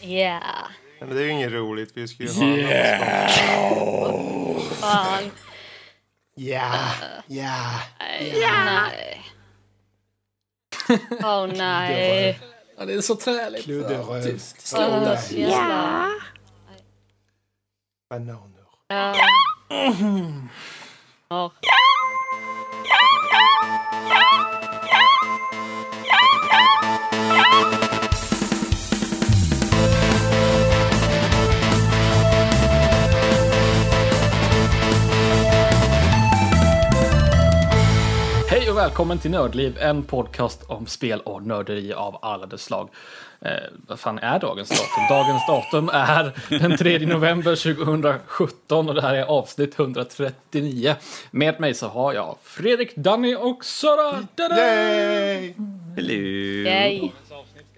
Ja. Men det är ju inget roligt. Vi ska ju ha Yeah. Fan. Ja, ja. Nej. Nej. Åh nej. Ja, det är så träligt. Kludderöv. Tyst. Åh, jävlar. Bananer. Ja. Ja. Hej och välkommen till Nördliv, en podcast om spel och nörderi av alla dess slag. Eh, vad fan är dagens datum? Dagens datum är den 3 november 2017 och det här är avsnitt 139. Med mig så har jag Fredrik, Danny och Sara. Hello. Yay.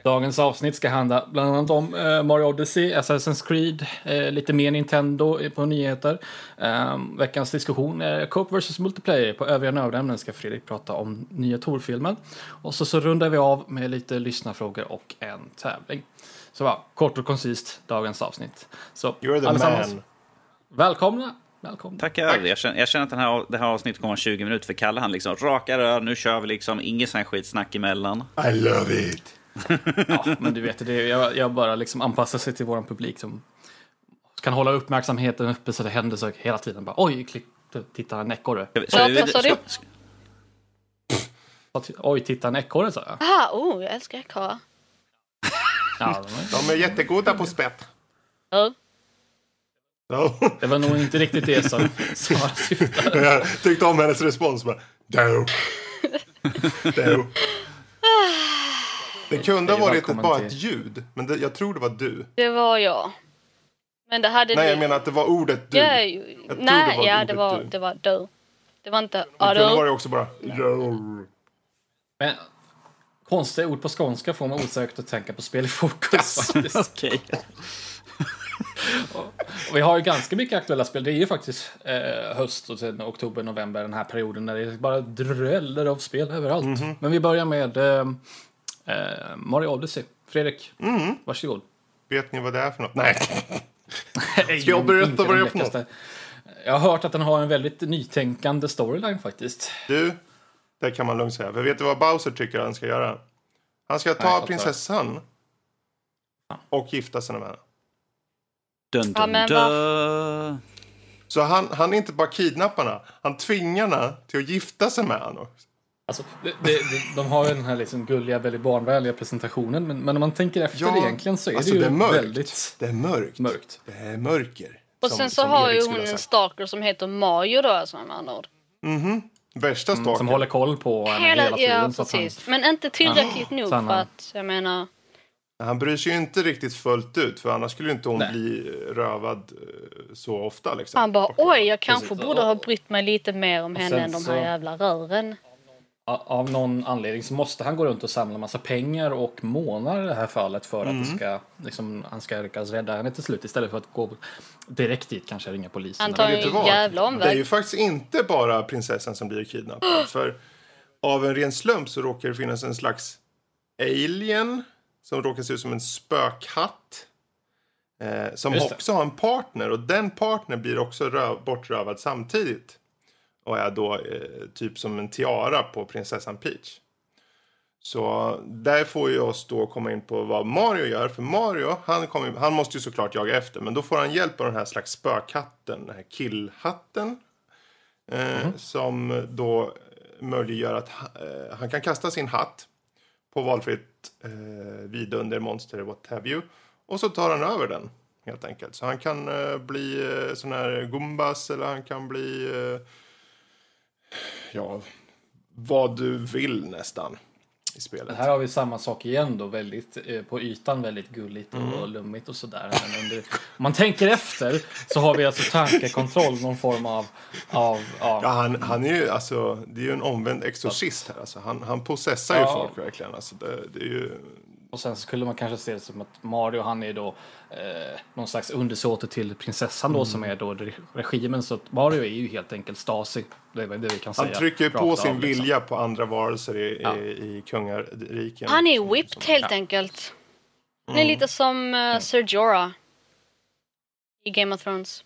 Dagens avsnitt ska handla bland annat om eh, Mario Odyssey, Assassin's Creed, eh, lite mer Nintendo eh, på nyheter. Eh, veckans diskussion är Coop vs Multiplayer. På övriga nördämnen ska Fredrik prata om nya Tor-filmen. Och så, så rundar vi av med lite lyssnarfrågor och en tävling. Så va, kort och koncist, dagens avsnitt. Så You're the allesammans, man. välkomna! Välkomna. Tackar. Jag, känner, jag känner att den här, det här avsnittet kommer om 20 minuter för Kalle. Han liksom raka rör, nu kör vi liksom. Inget sån här skitsnack emellan. I love it. Ja, men du vet, det jag, jag bara liksom anpassar sig till vår publik som kan hålla uppmärksamheten uppe så det händer saker hela tiden. Bara, Oj, klick, titta en ekorre. Ja, sa du? Oj, titta en ekorre sa jag. Aha, oh, jag älskar ekorrar. Ja, De är jättegoda på spett. Ja. Ja. det var nog inte riktigt det som Sara syftade. Jag tyckte om hennes respons. Bara, Do. Do. Det kunde ha varit ett, bara till- ett ljud, men det, jag tror det var du. Det var jag. Men det hade Nej, du. jag menar att det var ordet du. Ja, Jag ju- det nej, var ja, ordet det var, du. det var du. Det var inte Det kunde varit också bara. Men konstiga ord på skånska får mig osökt att tänka på spel i fokus. Okej. Och vi har ju ganska mycket aktuella spel. Det är ju faktiskt eh, höst och sen oktober, november, den här perioden när det bara dräller av spel överallt. Mhm. Men vi börjar med eh, eh, Mario Odyssey. Fredrik, Mm. varsågod. Vet ni vad det är för något? Nej. Ska jag berätta vad det är för något? Jag har hört att den har en väldigt nytänkande storyline faktiskt. Du, det kan man lugnt säga. För vet du vad Bowser tycker han ska göra? Han ska Nej, ta jag prinsessan och gifta sig med henne. Dun, dun, dun. Så han, han är inte bara kidnapparna, han tvingar henne till att gifta sig med honom. Alltså, det, det, de har ju den här liksom gulliga, väldigt barnvänliga presentationen. Men, men om man tänker efter Ja, egentligen så är alltså det ju det är mörkt. väldigt Det är mörkt. mörkt. Det är mörker. Och som- sen så som har Erik ju hon en stalker som heter Mario då, alltså med andra ord. Värsta Som stalker. håller koll på henne hela, Hela, tiden. ja, så att han, precis. Men inte tillräckligt nog så han för att, jag menar... Han bryr sig ju inte riktigt fullt ut, för annars skulle inte hon Nej. bli rövad eh, så ofta. Liksom. Han bara, oj, jag kanske Precis. borde ha brytt mig lite mer om henne sen än de så- här jävla rören. Av någon anledning så måste han gå runt och samla massa pengar och månar i det här fallet för att det ska, liksom, han ska lyckas rädda henne till slut istället för att gå direkt dit, kanske ringa polisen. Han tar en jävla Det är omväg. ju faktiskt inte bara prinsessan som blir kidnappad. För av en ren slump så råkar det finnas en slags alien som råkar se ut som en spökhatt. Eh, som Just det. också har en partner och den partner blir också rö- bortrövad samtidigt. Och är då eh, typ som en tiara på prinsessan Peach. Så där får ju oss då komma in på vad Mario gör. För Mario, han, kommer, han måste ju såklart jaga efter. Men då får han hjälp av den här slags spökhatten, den här killhatten. Eh, Som då möjliggör att eh, han kan kasta sin hatt på valfritt eh, vidunder, monster, what have you. Och så tar han över den, helt enkelt. Så han kan eh, bli eh, sån här Gumbas eller han kan bli... Eh, ja, vad du vill nästan i spelet. Här har vi samma sak igen då, väldigt, eh, på ytan väldigt gulligt och Mm. lummigt och sådär. Men under, om man tänker efter så har vi alltså tankekontroll, någon form av, av Ja, ja, han, han är ju alltså, det är ju en omvänd exorcist här. Alltså. Han, han possessar ju Ja. folk verkligen. Alltså, det, det är ju... Och sen skulle man kanske se det som att Mario han är då eh, någon slags undersåte till prinsessan då som är då re- regimen. Så att Mario är ju helt enkelt Stasi. Det är det vi kan Han säga. trycker på sin av, liksom. vilja på andra varelser i, Ja. i, i kungariken. Han är whipped helt enkelt. Han är lite som uh, Ser Jorah i Game of Thrones.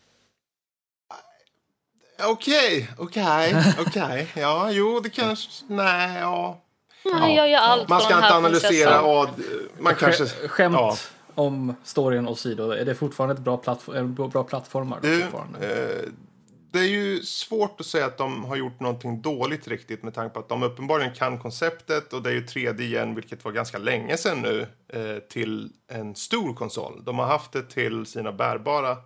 Okej, okej, okej. Ja, jo, det kanske... Nej, ja. Han gör ju allt Man ska inte analysera. Ja, man kanske... Sk- Skämt Ja. om storyn åsido, är det fortfarande ett bra, plattf- en bra plattformar? Du, fortfarande? eh, det är ju svårt att säga att de har gjort någonting dåligt riktigt med tanke på att de uppenbarligen kan konceptet och det är ju 3D igen, vilket var ganska länge sedan nu, eh, till en stor konsol. De har haft det till sina bärbara,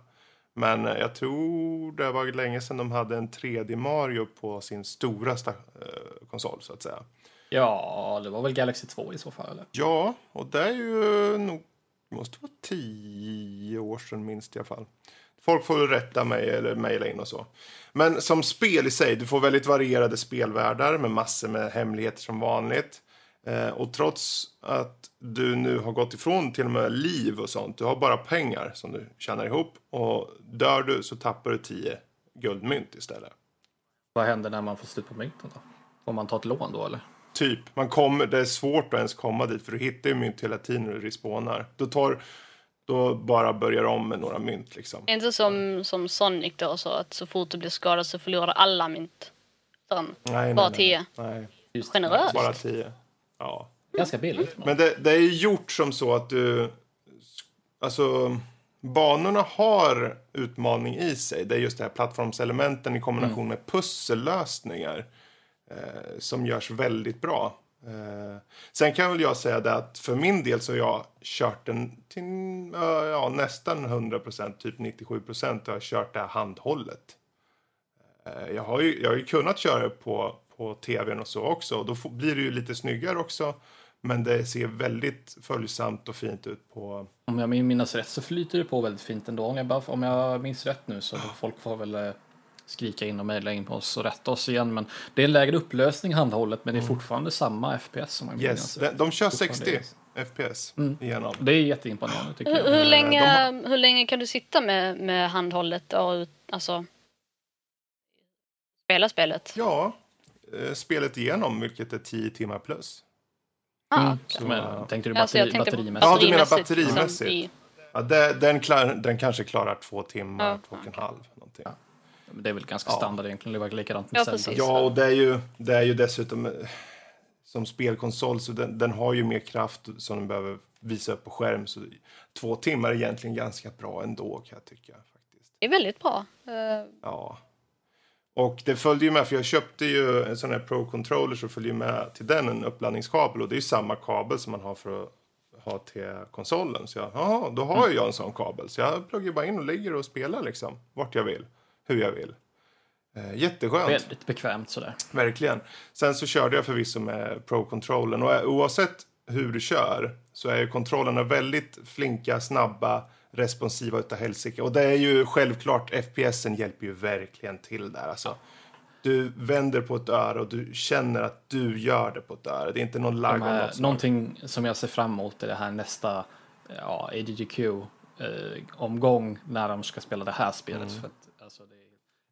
men eh, jag tror det var länge sedan de hade en 3D Mario på sin stora eh, konsol så att säga. Ja, det var väl Galaxy 2 i så fall, eller? Ja, och det är ju nog, det måste vara tio år sedan minst i alla fall. Folk får rätta mig eller mejla in och så. Men som spel i sig, du får väldigt varierade spelvärldar med massor med hemligheter som vanligt. Eh, och trots att du nu har gått ifrån till och med liv och sånt, du har bara pengar som du tjänar ihop. Och dör du så tappar du 10 guldmynt istället. Vad händer när man får slut på mynten då? Får man ta ett lån då eller? Typ, man kommer, det är svårt att ens komma dit för du hittar ju mynt hela tiden när du respawnar. Då tar, då bara börjar om med några mynt liksom. Det är inte som, som Sonic då, så att så fort du blir skadad så förlorar du alla mynt. Sån. Nej, Bara nej, 10. Nej, nej, Just Generöst. bara 10. Ja. Ganska billigt. Men det, det är ju gjort som så att du... Alltså, banorna har utmaning i sig. Det är just det här plattformselementen i kombination med pussellösningar eh, som görs väldigt bra. Eh, sen kan väl jag säga det att för min del så har jag kört den till eh, ja, nästan 100% typ 97 har jag kört det här handhållet. Eh, jag, har ju, jag har ju kunnat köra det på, på tvn och så också och då får, blir det ju lite snyggare också. Men det ser väldigt följsamt och fint ut på... Om jag minns rätt så flyter det på väldigt fint ändå. Om jag, bara, om jag minns rätt nu så folk får väl eh, skrika in och mejla in på oss och rätta oss igen. Men det är en lägre upplösning handhållet men det är fortfarande samma FPS som jag Yes, minns de, de kör Fortfarande 60 FPS igenom. Det är jätteimponerande tycker Hur, jag. hur, länge, hur länge kan du sitta med, med handhållet och alltså, spela spelet? Ja, eh, spelet igenom, vilket är 10 timmar plus. Ah, Mm, okej. men, tänkte du Alltså, batteri, jag tänkte batterimässigt? Ja, du menar batterimässigt, liksom, i- Ja, det, den, klar, den kanske klarar två timmar, Ja, två och en halv. Någonting. Det är väl ganska Ja. standard egentligen. Det var likadant med Ja, Zelda. Ja, och det är ju, det är ju dessutom eh, som spelkonsol så den, den har ju mer kraft som den behöver visa upp på skärm. Så två timmar är egentligen ganska bra ändå kan jag tycka. faktiskt. Det är väldigt bra. Eh, Ja. Och det följde ju med, för jag köpte ju en sån här Pro-controller så följer ju med till den en uppladdningskabel och det är ju samma kabel som man har för att ha till konsolen. Så jag, jaha, då har ju jag en sån kabel. Så jag pluggar bara in och ligger och spelar liksom, vart jag vill, hur jag vill. Eh, jätteskönt. Väldigt bekvämt sådär. Verkligen. Sen så körde jag förvisso med Pro-controllen och oavsett hur du kör så är ju kontrollerna väldigt flinka, snabba, responsiva utav helsike. Och det är ju självklart, FPSen hjälper ju verkligen till där alltså. Du vänder på ett öre och du känner att du gör det på ett öre. Det är inte någon lagg av något slag. någonting som jag ser fram emot är det här nästa ja, ADGQ-omgång när de ska spela det här spelet. Mm. För att,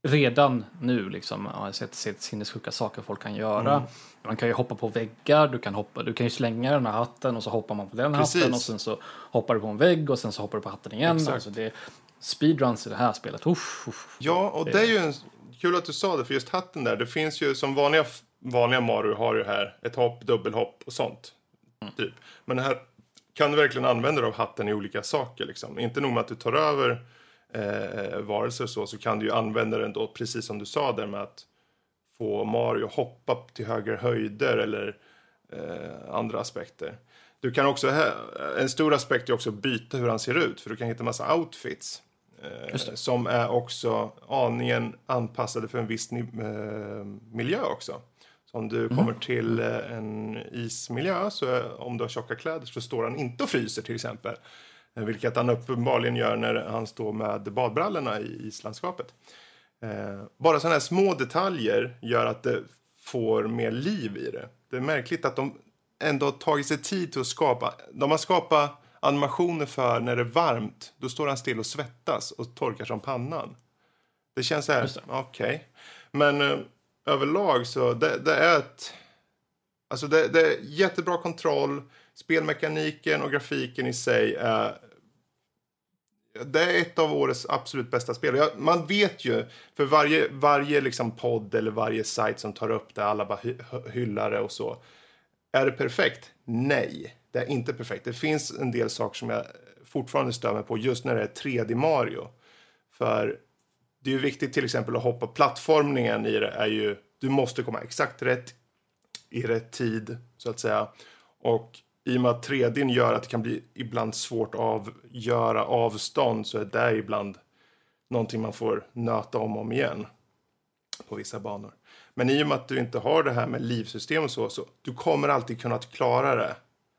redan nu liksom, har jag sett, sett sinnessjuka saker folk kan göra. Mm. Man kan ju hoppa på väggar, du kan, hoppa, du kan ju slänga den här hatten och så hoppar man på den Precis. hatten och sen så hoppar du på en vägg och sen så hoppar du på hatten igen. Exakt. Alltså, det speedruns i det här spelet. Uff, uff. Ja, och det är ju en, kul att du sa det, för just hatten där, det finns ju som vanliga, vanliga Mario har ju här ett hopp, dubbelhopp och sånt. Typ. Men här kan du verkligen använda dig av hatten i olika saker. Liksom. Inte nog med att du tar över eh, varelser och så, så kan du ju använda den då, precis som du sa där med att få Mario hoppa till högre höjder eller eh, andra aspekter. Du kan också, en stor aspekt är också att byta hur han ser ut, för du kan hitta massa outfits. Eh, som är också aningen anpassade för en viss eh, miljö också. Så om du kommer till eh, en ismiljö, så om du har tjocka kläder så står han inte och fryser till exempel. Eh, Vilket han uppenbarligen gör när han står med badbrallorna i islandskapet. Eh, bara sådana här små detaljer gör att det får mer liv i det. Det är märkligt att de ändå har tagit sig tid till att skapa. De har skapat animationer för när det är varmt. Då står han still och svettas och torkar som pannan. Det känns så här, okej. Men eh, överlag så det, det är ett... Alltså det, det är jättebra kontroll spelmekaniken och grafiken i sig är det är ett av årets absolut bästa spel. Jag, man vet ju, för varje, varje liksom podd eller varje sajt som tar upp det, alla bara hy, hyllar det och så. Är det perfekt? Nej, det är inte perfekt. Det finns en del saker som jag fortfarande stör mig på just när det är 3D Mario. För det är ju viktigt till exempel att hoppa. Plattformningen i det är ju, du måste komma exakt rätt i rätt tid så att säga. Och i och med att 3D gör att det kan bli ibland svårt att avgöra avstånd så är det ibland någonting man får nöta om och om igen på vissa banor. Men i och med att du inte har det här med livsystem och så, så du kommer alltid kunna klara det.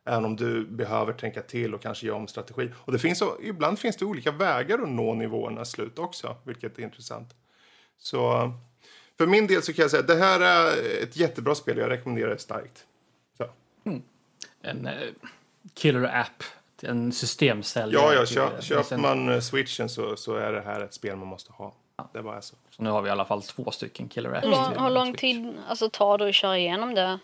Även om du behöver tänka till och kanske göra om strategi. Och det finns, ibland finns det olika vägar att nå nivåernas slut också, vilket är intressant. Så för min del så kan jag säga att det här är ett jättebra spel. Jag rekommenderar det starkt. Så. Mm en eh, killer-app, en systemsäljare. Ja, ja köp, köper man eh, switchen så, så är det här ett spel man måste ha. Ja. Det bara så. Så nu har vi i alla fall två stycken killer-apps. Hur lång, hur lång tid alltså, tar det att köra igenom det?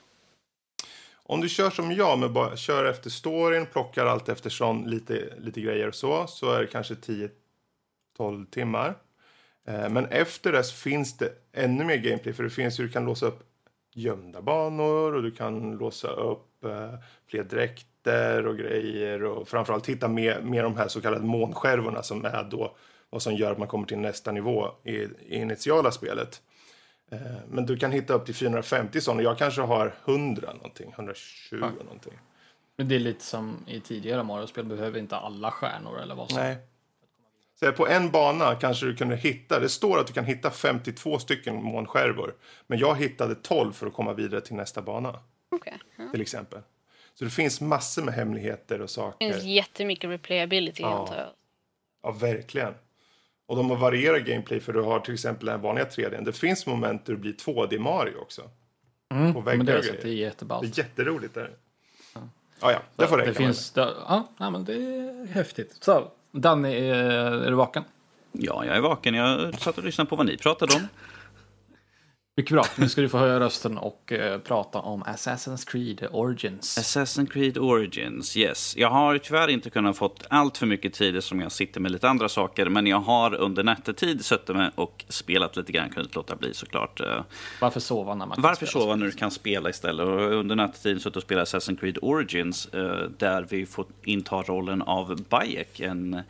Om du kör som jag, med bara, kör efter storyn, plockar allt eftersom lite, lite grejer och så, så är det kanske 10-12 timmar. Eh, men efter det finns det ännu mer gameplay, för det finns ju, du kan låsa upp gömda banor och du kan låsa upp fler dräkter och grejer och framförallt hitta mer, mer de här så kallade månskärvorna som är då vad som gör att man kommer till nästa nivå i, i initiala spelet. Eh, men du kan hitta upp till 450 sådana. Jag kanske har 100 någonting, 120 ja. någonting. Men det är lite som i tidigare Mario-spel, behöver inte alla stjärnor eller vad som. Nej. Så på en bana kanske du kunde hitta, det står att du kan hitta 52 stycken månskärvor. Men jag hittade 12 för att komma vidare till nästa bana. Okay. Mm. Till exempel. Så det finns massor med hemligheter och saker. Det finns jättemycket replayability ja. antar jag. Ja, verkligen. Och de har varierat gameplay för du har till exempel den vanliga 3D. Det finns moment där det blir 2D Mario också. Mm, på men det, är, det är jätteballt. Det är jätteroligt där. Ja, ah, ja, det får räcka det finns, det, ja, men det är häftigt. Så, Danny, är du vaken? Ja, jag är vaken. Jag satt och lyssnade på vad ni pratade om. Mycket bra. Nu ska du få höra rösten och uh, prata om Assassin's Creed Origins. Assassin's Creed Origins, yes. Jag har tyvärr inte kunnat fått allt för mycket tid som jag sitter med lite andra saker. Men jag har under nattetid suttit med och spelat lite grann. Kunde låta bli såklart. Uh, varför sova när man Varför sova när du kan spela istället? Och under nattetid suttit och spelat Assassin's Creed Origins. Uh, där vi får inta rollen av Bayek. En,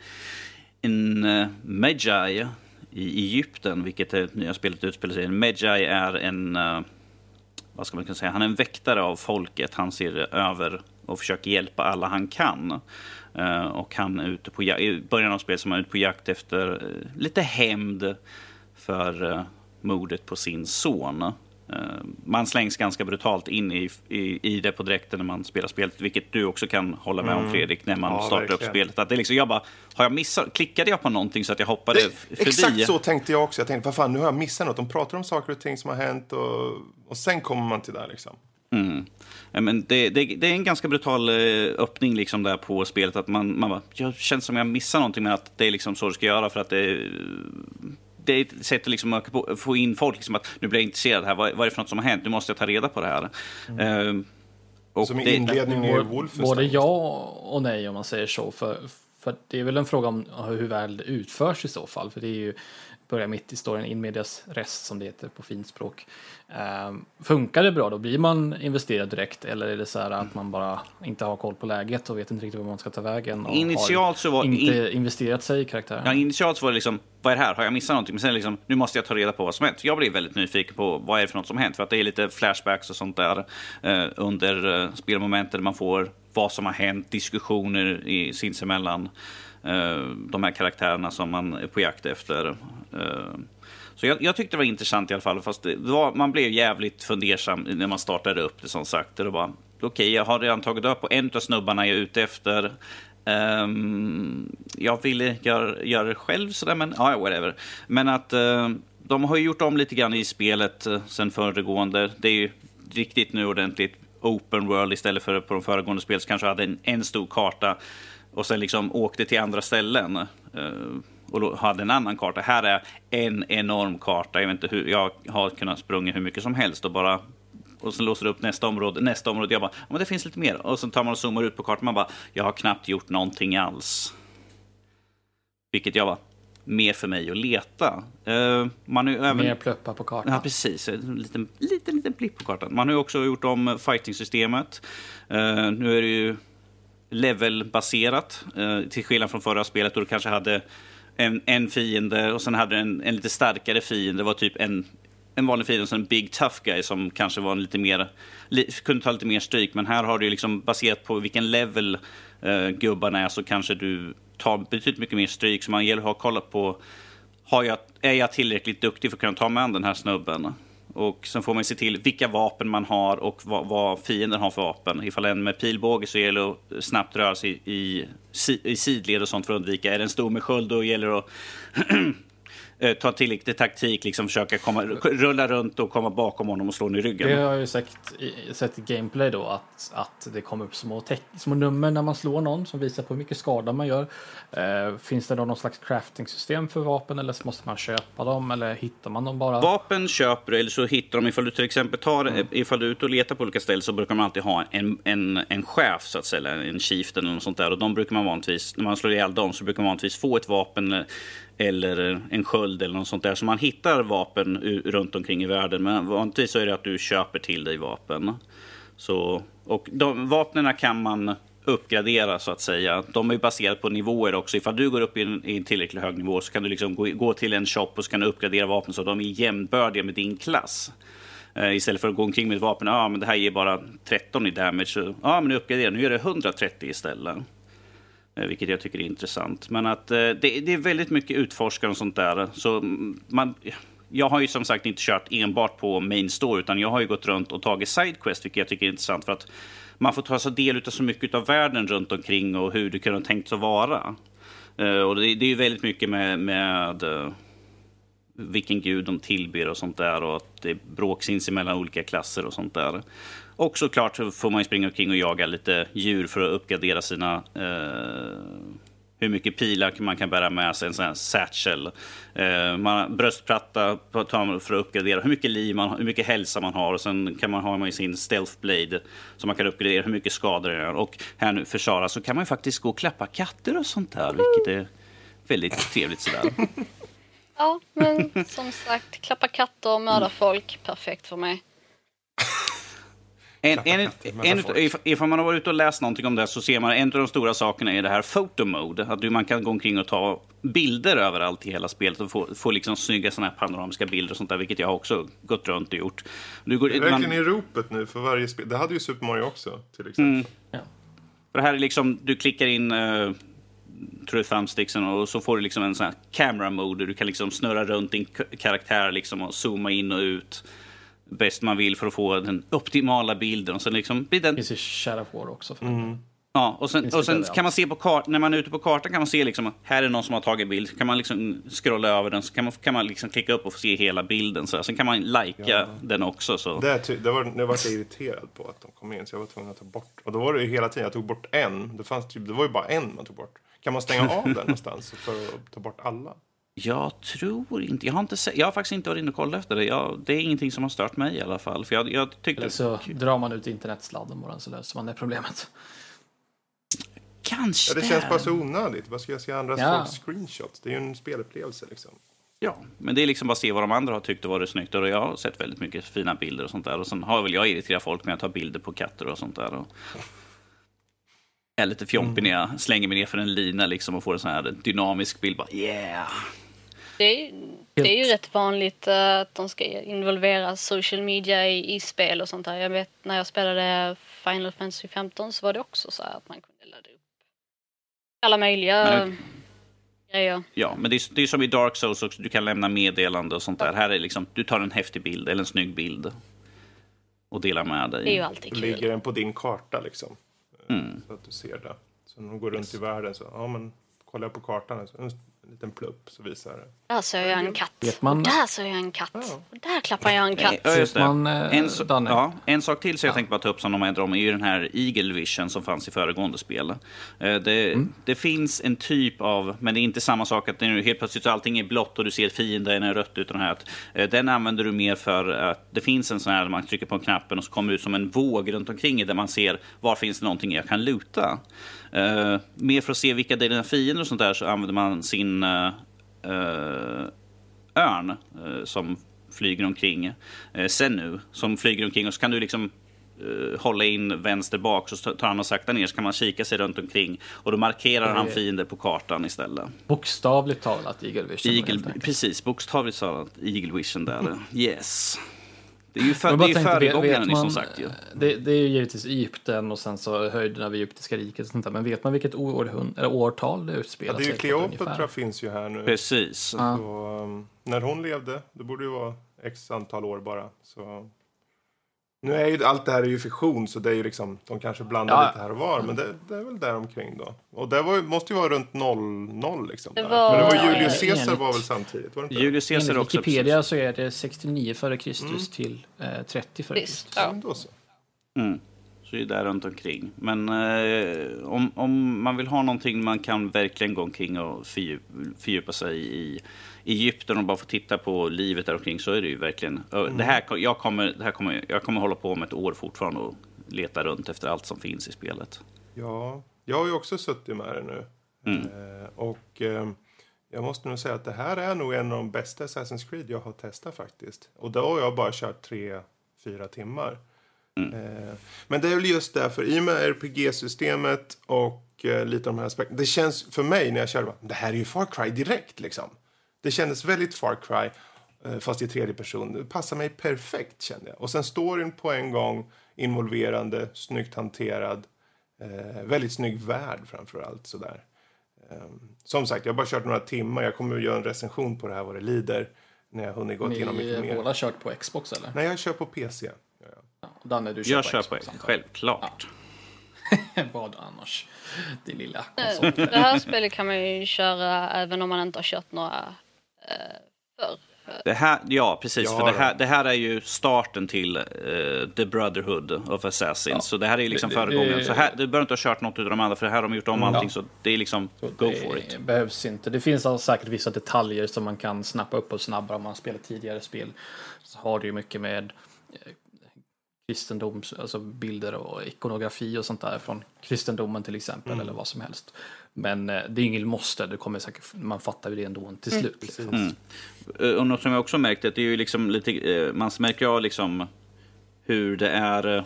en uh, Magi i Egypten, vilket det nya spelet utspelar sig i. Medjay är en, eh, vad ska man kunna säga, han är en väktare av folket. Han ser över och försöker hjälpa alla han kan. Eh, och han är ute på i början av spelet så är han ute på jakt efter eh, lite hämnd för mordet på sin son. Eh, man slängs ganska brutalt in i, i, i det på direkten när man spelar spelet, vilket du också kan hålla med mm. om Fredrik, när man ja, startar verkligen. upp spelet. Att det liksom, jag bara, har jag missat, klickade jag på någonting så att jag hoppade det, förbi? Exakt så tänkte jag också. Jag tänkte, vad fan, nu har jag missat något. De pratar om saker och ting som har hänt och, och sen kommer man till där liksom. Mm. Men det, det, det, är en ganska brutal eh, öppning liksom där på spelet. Att man, man bara, jag känns som jag missar någonting med att det är liksom så du ska göra för att det det är ett sätt att liksom få in folk, liksom att nu blir jag intresserad här, vad, vad är det för något som har hänt, nu måste jag ta reda på det här. Mm. Uh, och som inledning i Wolfenstein. Både ja och nej om man säger så. För, för det är väl en fråga om hur väl det utförs i så fall. För det är ju börja mitt i storyn, in medias rest som det heter på fint språk. Um, funkar det bra då? Blir man investerad direkt eller är det så här att man bara inte har koll på läget och vet inte riktigt var man ska ta vägen? Och initialt så var inte in... investerat sig i karaktären? Ja, initialt så var det liksom, vad är det här? Har jag missat någonting? Men sen liksom, nu måste jag ta reda på vad som hänt. Jag blir väldigt nyfiken på vad är det för något som hänt? För att det är lite flashbacks och sånt där uh, under uh, spelmomenten man får vad som har hänt, diskussioner i, sinsemellan. Eh, de här karaktärerna som man är på jakt efter. Eh, så jag, jag, tyckte det var intressant i alla fall. Fast var, man blev jävligt fundersam när man startade upp det som sagt. Det var okej, okay, jag har redan tagit upp på en av snubbarna jag är ute efter. Um, jag ville göra, gör det själv sådär, men ja, whatever. Men att uh, de har gjort om lite grann i spelet uh, sen föregående. Det är ju riktigt nu ordentligt open world istället för på de föregående spelen så kanske hade en, en stor karta och sen liksom åkte till andra ställen uh, och hade en annan karta. Här är en enorm karta. Jag, vet inte hur, jag har kunnat sprunga hur mycket som helst och bara Och så låser du upp nästa område, nästa område. Jag bara, ja, men det finns lite mer. Och så tar man och zoomar ut på kartan. Man bara, jag har knappt gjort någonting alls. Vilket jag var mer för mig att leta. Uh, man ju även... Mer pluppar på kartan. Ja, precis. En liten, liten, liten blipp på kartan. Man har ju också gjort om fighting-systemet. Uh, nu är det ju levelbaserat, eh, till skillnad från förra spelet då du kanske hade en, en fiende och sen hade en, en lite starkare fiende. Det var typ en, en vanlig fiende, en big tough guy som kanske var en lite mer, li, kunde ta lite mer stryk. Men här har du liksom baserat på vilken level eh, gubbarna är så kanske du tar betydligt mycket mer stryk. Så man gäller att ha kollat på, har jag, är jag tillräckligt duktig för att kunna ta mig an den här snubben? Och sen får man se till vilka vapen man har och vad, vad fienden har för vapen. Ifall en med pilbåge så gäller det att snabbt röra sig i, i, i sidled och sånt för att undvika. Är det en stor med sköld då gäller det att eh, ta tillräcklig taktik, liksom försöka komma, rulla runt och komma bakom honom och slå honom i ryggen. Det har jag ju sett, sett i gameplay då att, att det kommer upp små, små nummer när man slår någon som visar på hur mycket skada man gör. Eh, finns det då någon slags crafting-system för vapen eller måste man köpa dem eller hittar man dem bara? Vapen köper du eller så hittar de ifall du till exempel tar, mm. ifall du är ute och letar på olika ställen så brukar man alltid ha en, en, en chef så att säga, en chief eller något sånt där och de brukar man vanligtvis, när man slår ihjäl dem så brukar man vanligtvis få ett vapen eller en sköld eller något sånt där. Så man hittar vapen runt omkring i världen. Men vanligtvis så är det att du köper till dig vapen. Så, och de vapnen kan man uppgradera så att säga. De är baserade på nivåer också. Ifall du går upp i en, i en tillräckligt hög nivå så kan du liksom gå, gå till en shop och så kan du uppgradera vapen så att de är jämnbördiga med din klass. Eh, istället för att gå omkring med ett vapen, ja ah, men det här ger bara 13 i damage. Ja ah, men nu uppgraderar nu gör det 130 istället. Eh, vilket jag tycker är intressant. Men att eh, det, det är väldigt mycket utforskare och sånt där. Så man, jag har ju som sagt inte kört enbart på main store, utan jag har ju gått runt och tagit sidequest, vilket jag tycker är intressant. För att man får ta sig del av så mycket av världen runt omkring och hur det kunde tänkt att vara. Eh, och det, det, är ju väldigt mycket med, med vilken gud de tillber och sånt där och att det bråk sinsemellan olika klasser och sånt där. Och såklart får man ju springa omkring och jaga lite djur för att uppgradera sina... Eh, hur mycket pilar man kan bära med sig, en sån här satchel. Eh, man, bröstplatta för att uppgradera hur mycket liv man hur mycket hälsa man har. Och sen kan man ha med sin stealth blade som man kan uppgradera hur mycket skador det är. Och här nu för Sara så kan man ju faktiskt gå och klappa katter och sånt där, vilket är väldigt trevligt sådär. Ja, men som sagt, klappa katter och mörda folk, perfekt för mig. En, en, en, ifall man har varit ute och läst någonting om det så ser man en av de stora sakerna är det här photo mode. Att man kan gå omkring och ta bilder överallt i hela spelet och få, få liksom snygga såna här panoramiska bilder och sånt där, vilket jag också gått runt och gjort. Du går, det är verkligen man, i ropet nu för varje spel. Det hade ju Super Mario också till exempel. Mm. Ja. För det här är liksom, du klickar in uh, tror thumbsticksen och så får du liksom en sån här camera mode. Du kan liksom snurra runt din karaktär liksom och zooma in och ut bäst man vill för att få den optimala bilden. Och sen liksom blir den... Det finns ju Shadow War också. För mm. Ja, och sen, och sen kan man se på kartan, när man är ute på kartan kan man se liksom, här är någon som har tagit bild. kan man liksom scrolla över den, så kan man, kan man liksom klicka upp och få se hela bilden. Så. Sen kan man likea ja. den också. Så. Det, det var, det var jag irriterad på att de kom in, så jag var tvungen att ta bort. Och då var det ju hela tiden, jag tog bort en. Det, fanns typ, det var ju bara en man tog bort. Kan man stänga av den någonstans för att ta bort alla? Jag tror inte, jag har, inte jag har faktiskt inte varit inne och kollat efter det. Jag, det är ingenting som har stört mig i alla fall. För jag, jag tyckte... Eller så drar man ut internetsladden bara så löser man det problemet. Kanske. Ja, det känns bara så onödigt. Vad ska jag se andras ja. folks screenshots? Det är ju en spelupplevelse liksom. Ja, men det är liksom bara att se vad de andra har tyckt och varit snyggt. Och jag har sett väldigt mycket fina bilder och sånt där. Och sen har väl jag irriterat folk med att ta bilder på katter och sånt där. Och... Jag är lite fjompig när jag slänger mig ner för en lina liksom och får en sån här dynamisk bild. Bara, yeah! Det är, det är ju rätt vanligt eh, att de ska involvera social media i, i spel och sånt där. Jag vet när jag spelade Final Fantasy 15 så var det också så att man kunde ladda upp alla möjliga men, grejer. Ja, men det är, det är som i Dark Souls också. Du kan lämna meddelande och sånt där. Här är liksom, du tar en häftig bild eller en snygg bild och delar med dig. Det är ju alltid kul. Ligger den på din karta liksom. Mm. Så att du ser det. Så när de går runt i världen så, ja men kollar jag på kartan. Så, en liten plupp så visar det. Där ser jag en katt. Vet man- Och där ser jag en katt. Och där klappar jag en katt. Ja, just det. Man, eh, en, so Danne? ja, en sak till som jag tänkte bara ta upp som de ändrar om är ju den här Eagle Vision som fanns i föregående spel. Eh, Det, Mm. det finns en typ av, men det är inte samma sak att nu helt plötsligt så allting är blått och du ser fienden är rött. Utan här att, eh, den använder du mer för att det finns en sån här, man trycker på knappen och så kommer det ut som en våg runt omkring där man ser var finns det någonting jag kan luta. Eh, mer för att se vilka det är dina fiender och sånt där så använder man sin eh, örn eh, som flyger omkring. Eh, Senu som flyger omkring och så kan du liksom hålla in vänster bak så tar han och sakta ner så kan man kika sig runt omkring och då markerar han fiender på kartan istället. Bokstavligt talat Eagle Vision. Eagle, precis, bokstavligt talat Eagle Vision där. Yes. Det är ju, för, det är föregångaren som man- sagt ju. Det, det är ju givetvis Egypten och sen så höjden av Egyptiska riket och sånt där. Men vet man vilket århund, eller årtal det Ja, utspelar det är ju sig Kleopatra finns ju här nu. Precis. Så, um, när hon levde, det borde ju vara x antal år bara. Så. Nu är ju allt det här är ju fiktion så det är ju liksom, de kanske blandar Ja. lite här och var. Men det, det är väl där omkring då. Och det var, måste ju vara runt 00 liksom. Det var- För det var Ja, Julius Caesar enligt- var väl samtidigt? Var det inte? Julius Caesar Enligt också. Wikipedia Precis. så är det 69 före Kristus Mm. till eh, 30 före Kristus. ja. Men då så. Mm. Så det är där runt omkring. Men eh, om, om man vill ha någonting man kan verkligen gå omkring och fördjupa, fördjupa sig i Egypten och bara få titta på livet där omkring så är det ju verkligen... Det, här, jag, kommer, det här kommer, jag kommer hålla på om ett år fortfarande och leta runt efter allt som finns i spelet. Ja, jag har ju också suttit med det nu. Mm. Eh, och eh, jag måste nog säga att det här är nog en av de bästa Assassin's Creed jag har testat faktiskt. Och då har jag bara kört tre, fyra timmar. Eh, men det är väl just därför, i och med RPG-systemet och eh, lite av de här aspekterna. Det känns för mig när jag bara, det här är ju Far Cry direkt liksom. Det kändes väldigt Far Cry, eh, fast i tredje person. Det passar mig perfekt kände jag. Och sen storyn på en gång, involverande, snyggt hanterad. Eh, väldigt snygg värld framför allt. Sådär. Eh, som sagt, jag har bara kört några timmar. Jag kommer att göra en recension på det här vad det lider. När jag hunnit gått igenom Ni mycket eh, mer. båda kört på Xbox eller? Nej, jag kör på PC. Ja, ja. Ja, Danne, du kör Jag på kör på Xbox, självklart. jag. Vad annars? Din lilla Eh, konsol. Det här spelet kan man ju köra även om man inte har kört några förr. Det här, ja, precis. Ja, för det här, det här är ju starten till eh, The Brotherhood of Assassins. Så det här är ju liksom Det- föregångaren. det- Så här, du behöver inte ha kört något av de andra, för här har de gjort om allting. Så det är liksom, go for it. Det behövs inte. Det finns alltså säkert vissa detaljer som man kan snappa upp och snabbare om man spelar tidigare spel. Så har det ju mycket med eh, kristendoms, alltså bilder och ikonografi och sånt där från kristendomen till exempel Mm. eller vad som helst. Men eh, det är ingen måste, det kommer säkert, man fattar ju det ändå till slut. liksom. Mm. Eh, Och något som jag också märkt är att det är ju liksom lite, eh, man märker av liksom hur det är.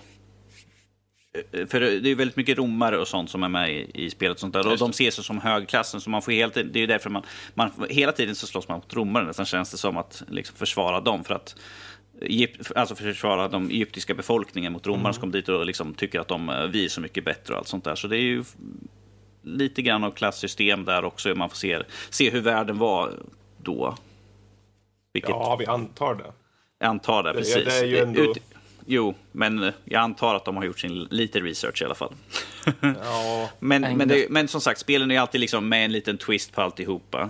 För det är väldigt mycket romare och sånt som är med i, i spelet. Och sånt där. Och de ses ju som högklassen. Så man får helt, det är ju därför man, man, hela tiden så slåss man mot romare. Nästan känns det som att liksom försvara dem. För att alltså försvara de egyptiska befolkningen mot romarna som kommer dit och liksom tycker att de, vi är så mycket bättre och allt sånt där. Så det är ju lite grann av klassystem där också. Man får se, se hur världen var då. Vilket ja, vi antar det. jag antar det, Det- precis. det är ju ändå- jo, men jag antar att de har gjort sin lite research i alla fall. Ja, men, men, det, men som sagt, spelen är alltid liksom med en liten twist på alltihopa.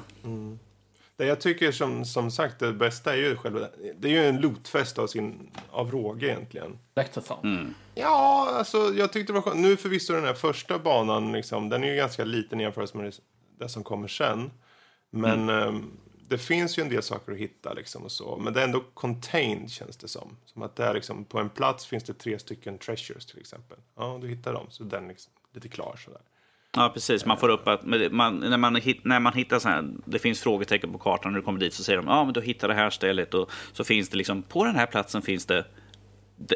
Det jag tycker som, som sagt det bästa är ju själva... Det är ju en lootfest av, sin, av råge egentligen. Lectathon. Mm. Ja, alltså jag tyckte det var skönt. Nu förvisso den här första banan, liksom, den är ju ganska liten i jämförelse med det, som kommer sen. Men ehm, det finns ju en del saker att hitta liksom och så. Men det är ändå contained känns det som. Som att det är liksom, på en plats finns det tre stycken treasures till exempel. Ja, du hittar dem. Så den är liksom lite klar sådär. Ja, precis. Man får upp att man, när, man hit, när man hittar så här, det finns frågetecken på kartan när du kommer dit så säger de ja, men du hittar det här stället och så finns det liksom på den här platsen finns det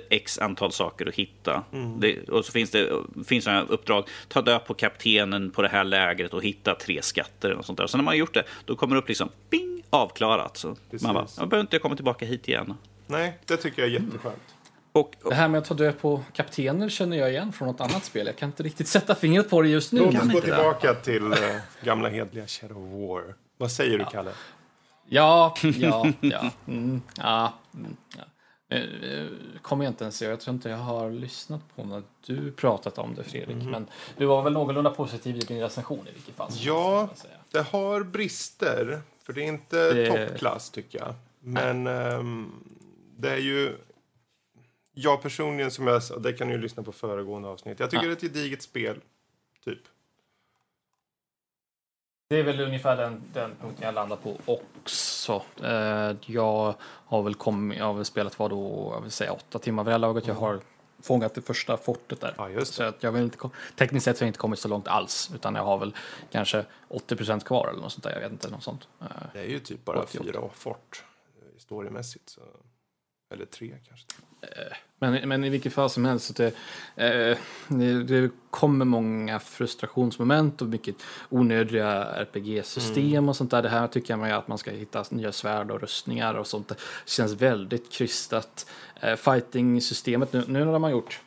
x antal saker att hitta. Det, och så finns det finns sådana uppdrag. Ta död på kaptenen på det här lägret och hitta tre skatter. Och sånt där. Så när man har gjort det, då kommer det upp liksom bing, avklarat. Så Precis. man bara, jag behöver inte komma tillbaka hit igen. Nej, det tycker jag är jätteskönt. Och, och Det här med att ta död på kaptener känner jag igen från något annat spel. Jag kan inte riktigt sätta fingret på det just nu. Låt oss gå tillbaka till eh, gamla hedliga Shadow of War. Vad säger du, Kalle? Ja, ja, ja. Mm, ja, mm, ja. Eh, kommer jag inte ens ihåg. Jag tror inte jag har lyssnat på när du pratat om det Fredrik. Mhm. Men du var väl någorlunda positiv i din recension i vilket fall. Ja. Det har brister, för det är inte Det- toppklass tycker jag. Men ehm, det är ju... Jag personligen, som jag det kan ni ju lyssna på föregående avsnitt. Jag tycker Ja. det är ett gediget spel, typ. Det är väl ungefär den, den punkten jag landar på också. Eh, jag har väl kommit, jag har väl spelat vad då, jag vill säga åtta timmar vid det här laget. Jag har fångat det första fortet där. Ja, just Så att jag vill inte, tekniskt sett så har jag inte kommit så långt alls, utan jag har väl kanske 80% kvar eller något sånt där. Jag vet inte, något sånt. Eh, Det är ju typ bara 88. fyra fort eh, storymässigt. Så. Eller tre kanske. Men, men i vilket fall som helst, så det, eh, det, det kommer många frustrationsmoment och mycket onödiga RPG-system och sånt där. Det här tycker jag att man ska hitta nya svärd och rustningar och sånt. Det känns väldigt krystat. Eh, Fighting-systemet, nu, nu när man gjort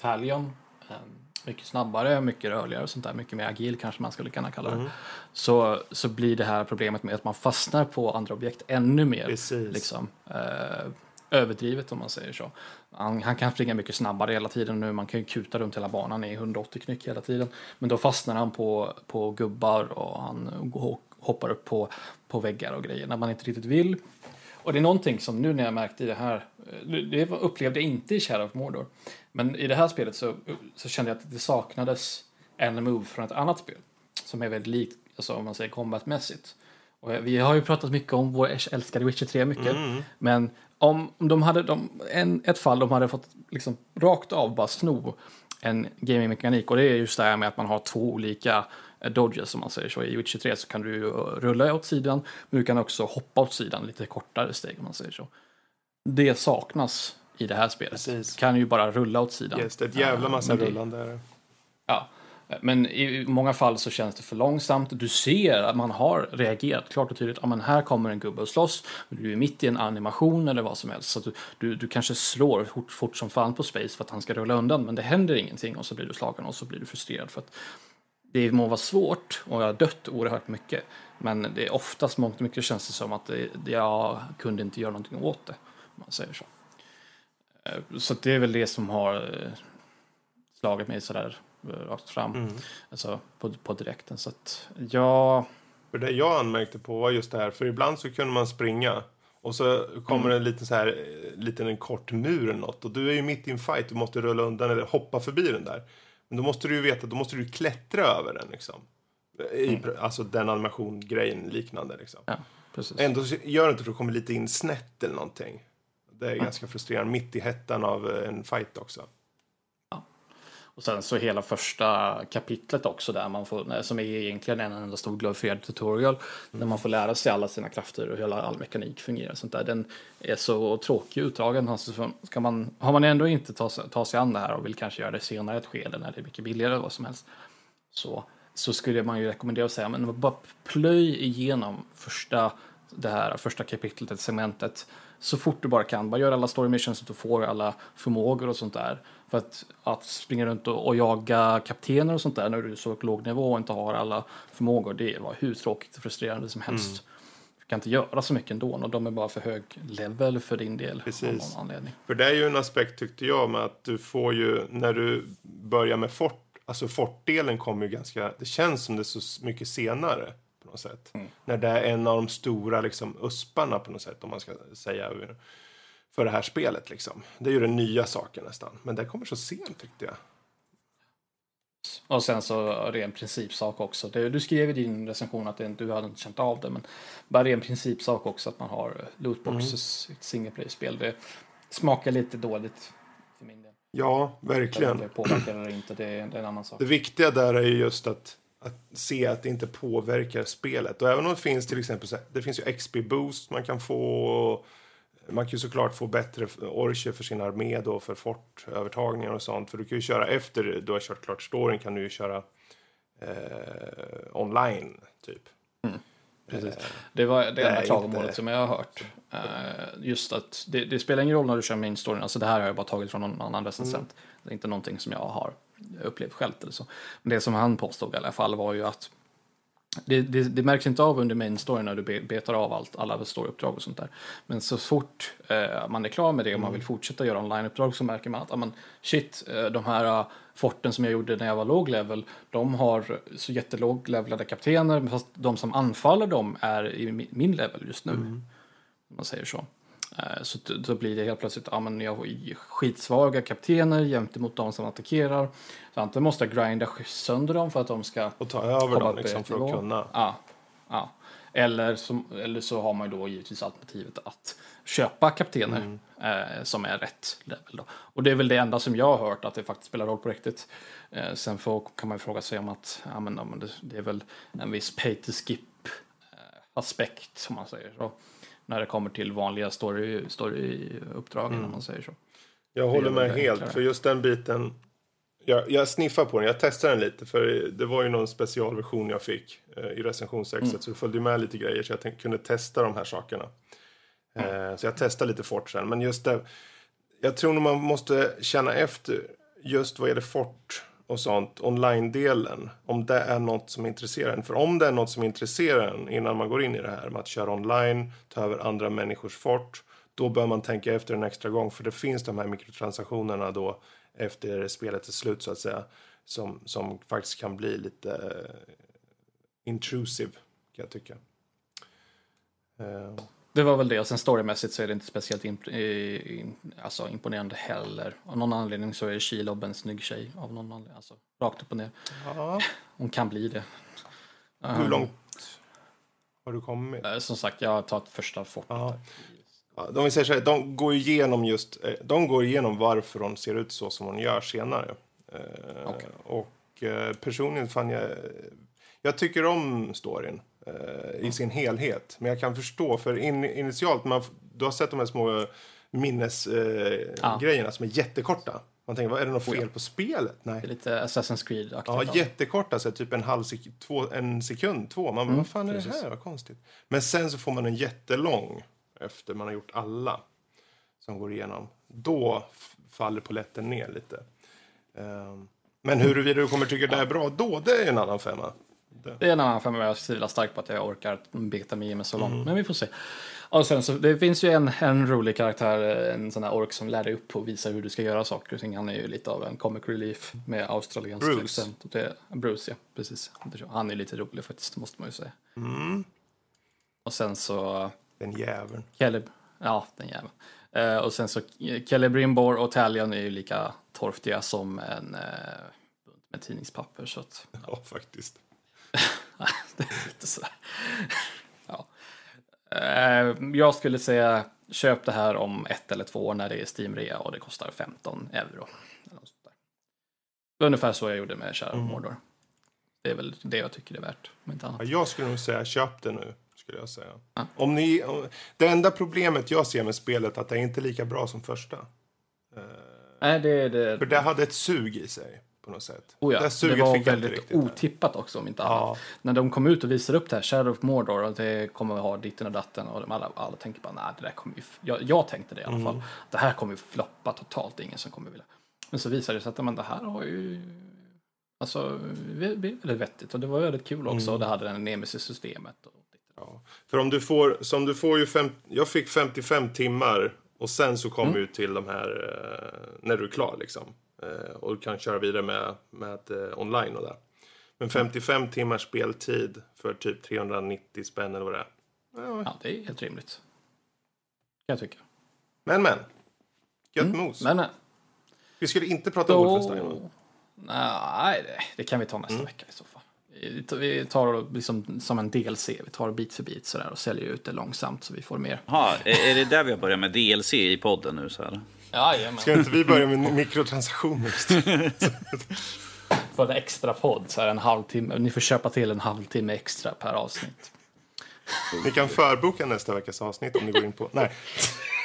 Talion, eh, mycket snabbare, mycket rörligare och sånt där, mycket mer agil kanske man skulle kunna kalla det. Så, så blir det här problemet med att man fastnar på andra objekt ännu mer. Precis. Liksom, eh, överdrivet om man säger så. Han, han kan springa mycket snabbare hela tiden nu. Man kan ju kuta runt hela banan i 180 knyck hela tiden. Men då fastnar han på, på gubbar och han hoppar upp på, på väggar och grejer när man inte riktigt vill. Och det är någonting som nu när jag märkte i det här, det upplevde jag inte i Shadow of Mordor. Men i det här spelet så, så kände jag att det saknades en move från ett annat spel. Som är väldigt likt, alltså om man säger combatmässigt. Och vi har ju pratat mycket om vår älskade Witcher 3 mycket. Men om om de hade, de, en, ett fall de hade fått liksom rakt av bara sno en gamingmekanik och det är just det här med att man har två olika eh, dodges som man säger så. I Witcher 3 så kan du eh, rulla åt sidan men du kan också hoppa åt sidan lite kortare steg om man säger så. Det saknas i det här spelet. Precis. Du kan ju bara rulla åt sidan. Yes, det är ett jävla massa det- rullande. är det. Ja, men i många fall så känns det för långsamt. Du ser att man har reagerat klart och tydligt. Ja, men här kommer en gubbe och slåss. Du är mitt i en animation eller vad som helst. Så att du, du, du kanske slår fort, fort som fan på space för att han ska rulla undan. Men det händer ingenting och så blir du slagen och så blir du frustrerad. För att det må vara svårt och jag har dött oerhört mycket. Men det är oftast mångt och mycket känns det som att det, jag kunde inte göra någonting åt det. Om man säger så. Eh, så det är väl det som har eh, slagit mig sådär rakt fram. Mm. Alltså på, på direkten. Så att ja, För det jag anmärkte på var just det här, för ibland så kunde man springa och så kommer det en liten så här, eh, liten en kort mur eller något och du är ju mitt i en fight, du måste rulla undan eller hoppa förbi den där. Men då måste du ju veta, då måste du klättra över den liksom. I, Alltså den animation-grejen liknande liksom. ja precis. Ändå gör det inte för att du kommer lite in snett eller någonting. Det är ganska frustrerande, mitt i hettan av eh, en fight också. Och sen så hela första kapitlet också där man får, eh, som är egentligen en enda stor glorifierad tutorial. Där man får lära sig alla sina krafter och hela all mekanik fungerar. och Sånt där. Den är så tråkig och utdragen. Alltså, ska man, har man ändå inte ta, sig- ta sig an det här och vill kanske göra det senare i ett skede när det är mycket billigare eller vad som helst. Så, så skulle man ju rekommendera att säga, men bara plöj igenom första, det här första kapitlet, segmentet så fort du bara kan. Bara gör alla story missions så att du får alla förmågor och sånt där. För att, att springa runt och, och jaga kaptener och sånt där när du är så låg nivå och inte har alla förmågor, det var hur tråkigt och frustrerande som helst. Du kan inte göra så mycket ändå och de är bara för hög level för din del. Av Precis. någon anledning. För det är ju en aspekt tyckte jag med att du får ju när du börjar med fort, alltså fortdelen kommer ju ganska, det känns som det är så mycket senare något sätt. När det är en av de stora liksom usparna på något sätt om man ska säga för det här spelet liksom. Det är ju den nya saken nästan. Men det kommer så sent tyckte jag. Och sen så ren principsak också. Du skrev i din recension att du hade inte känt av det, men bara ren principsak också att man har lootboxes i ett single play-spel. Det smakar lite dåligt för min del. Ja, verkligen. det påverkar eller inte, det är en annan sak. Det viktiga där är ju just att, att se att det inte påverkar spelet. Och även om det finns till exempel, så här, det finns ju XP-boost man kan få. Man kan ju såklart få bättre orcher för sin armé då för fortövertagningar och sånt. För du kan ju köra efter du har kört klart storyn kan du ju köra eh, online typ. Precis. Det var det enda klagomålet inte. som jag har hört. Eh, just att det, det spelar ingen roll när du kör main storyn. Alltså det här har jag bara tagit från någon annan recensent. Det är inte någonting som jag har upplevt själv eller så. Men det som han påstod i alla fall var ju att det, det, det märks inte av under main story när du be, betar av allt, alla storyuppdrag och sånt där. Men så fort eh, man är klar med det och man vill fortsätta göra onlineuppdrag så märker man att amen, shit, eh, de här uh, forten som jag gjorde när jag var låg level, de har så jättelåg levelade kaptener, fast de som anfaller dem är i mi- min level just nu. Om man säger så. Eh, Så då blir det helt plötsligt, ja men jag har skitsvaga kaptener jämte mot de som attackerar. Så antingen måste jag grinda sönder dem för att de ska Och ta över dem liksom för att nivå. kunna. Ja, ja. Eller, så, eller så har man ju då givetvis alternativet att köpa kaptener Mm. eh, som är rätt level. Då. Och det är väl det enda som jag har hört att det faktiskt spelar roll på riktigt. Eh, sen får, kan man ju fråga sig om att ja, men, ja, men det, det är väl en viss pay to skip eh, aspekt som man säger så. När det kommer till vanliga story, story-uppdragen Mm. om man säger så. Jag håller med helt, enklare. för just den biten. Jag, jag sniffar på den, jag testade den lite för det var ju någon specialversion jag fick eh, i recensionsexet Mm. så det följde med lite grejer så jag tänkte, kunde testa de här sakerna. Eh, så jag testade lite fort sen, men just det. Jag tror nog man måste känna efter just vad är det fort och sånt, online-delen. Om det är något som intresserar en. För om det är något som intresserar en innan man går in i det här med att köra online, ta över andra människors fort. Då bör man tänka efter en extra gång. För det finns de här mikrotransaktionerna då efter spelet är slut så att säga. Som, som faktiskt kan bli lite eh, intrusive kan jag tycka. Uh. Det var väl det. Och sen storymässigt så är det inte speciellt imp alltså imponerande heller. Av någon anledning så är Shelob en snygg tjej. Av någon anledning. Alltså, rakt upp och ner. ja, Hon kan bli det. hur långt har du kommit? Eh, Som sagt, jag har tagit första fortet. Ja. De, vill säga så här, de går igenom just, eh, de går igenom varför hon ser ut så som hon gör senare. Eh, Okej. Och personligen fann jag, jag tycker om storyn eh, i sin helhet. Men jag kan förstå, för in, initialt, man, du har sett de här små minnesgrejerna eh, Ja. som är jättekorta. Man tänker, vad är det något Oh, fel på spelet? Nej. Det är lite Assassin's Creed-aktigt. Ja, jättekorta, så typ en halv sek två, en sekund, två. Man bara, vad fan är det här? Vad konstigt. Men sen så får man en jättelång efter man har gjort alla som går igenom. Då faller polletten ner lite. Ehm, men huruvida du kommer tycka det är bra då, det är en annan femma. Det. Det är en annan femma jag tvivlar starkt på att jag orkar beta mig igenom så långt. Men vi får se. Och sen så, det finns ju en, en rolig karaktär, en sån här ork som lär dig upp och visar hur du ska göra saker och ting. Han är ju lite av en comic relief med australiensk Bruce. accent. Det, Bruce, ja. Precis. Han är lite rolig faktiskt, måste man ju säga. Och sen så Den jäveln. Kelly, ja den jäveln. Eh, och sen så Kelly Brimbor och Talion är ju lika torftiga som en bunt med tidningspapper. Så att, Ja, faktiskt. det är lite sådär. ja. Eh, jag skulle säga köp det här om ett eller två år när det är Steam-rea och det kostar 15 euro. Ungefär så jag gjorde med Shadow of Mordor. Det är väl det jag tycker det är värt, om inte annat. Ja, jag skulle nog säga köp det nu. Skulle jag säga. Ja. Om ni, om, det enda problemet jag ser med spelet är att det är inte lika bra som första. Nej, det, det, För det hade ett sug i sig på något sätt. Oh ja, det det var väldigt riktigt. där. otippat också om inte Ja. annat. När de kom ut och visade upp det här, Shadow of Mordor, och det kommer att ha ditten och datten och de alla, alla tänker bara nej, det där kommer ju, f-" jag, jag tänkte det i alla Mm. fall, det här kommer ju floppa totalt, det är ingen som kommer vilja. Men så visade det sig att men, det här har ju, alltså, väldigt vettigt och det var väldigt kul också Mm. och det hade den Nemesis-systemet. Och, Ja. För om du får, som du får ju fem, jag fick 55 timmar och sen så kommer du till de här, eh, när du är klar liksom. Eh, och du kan köra vidare med, med eh, online och det. Men 55 timmars speltid för typ 390 spänn eller vad det är. Ja, ja, det är helt rimligt. Kan jag tycka. Men men. Gött mos. Men, men Vi skulle inte prata Wolfenstein va? Nej, det, det kan vi ta nästa Mm. vecka i så fall. Vi tar- Vi tar det liksom som en DLC, vi tar bit för bit sådär och säljer ut det långsamt så vi får mer. Är är det där vi har börjat med DLC i podden nu? Så här? Jajamän. Ska inte vi börja med mikrotransaktioner? För en extra podd så här en halvtimme, ni får köpa till en halvtimme extra per avsnitt. Ni kan förboka nästa veckas avsnitt om ni går in på... Nej.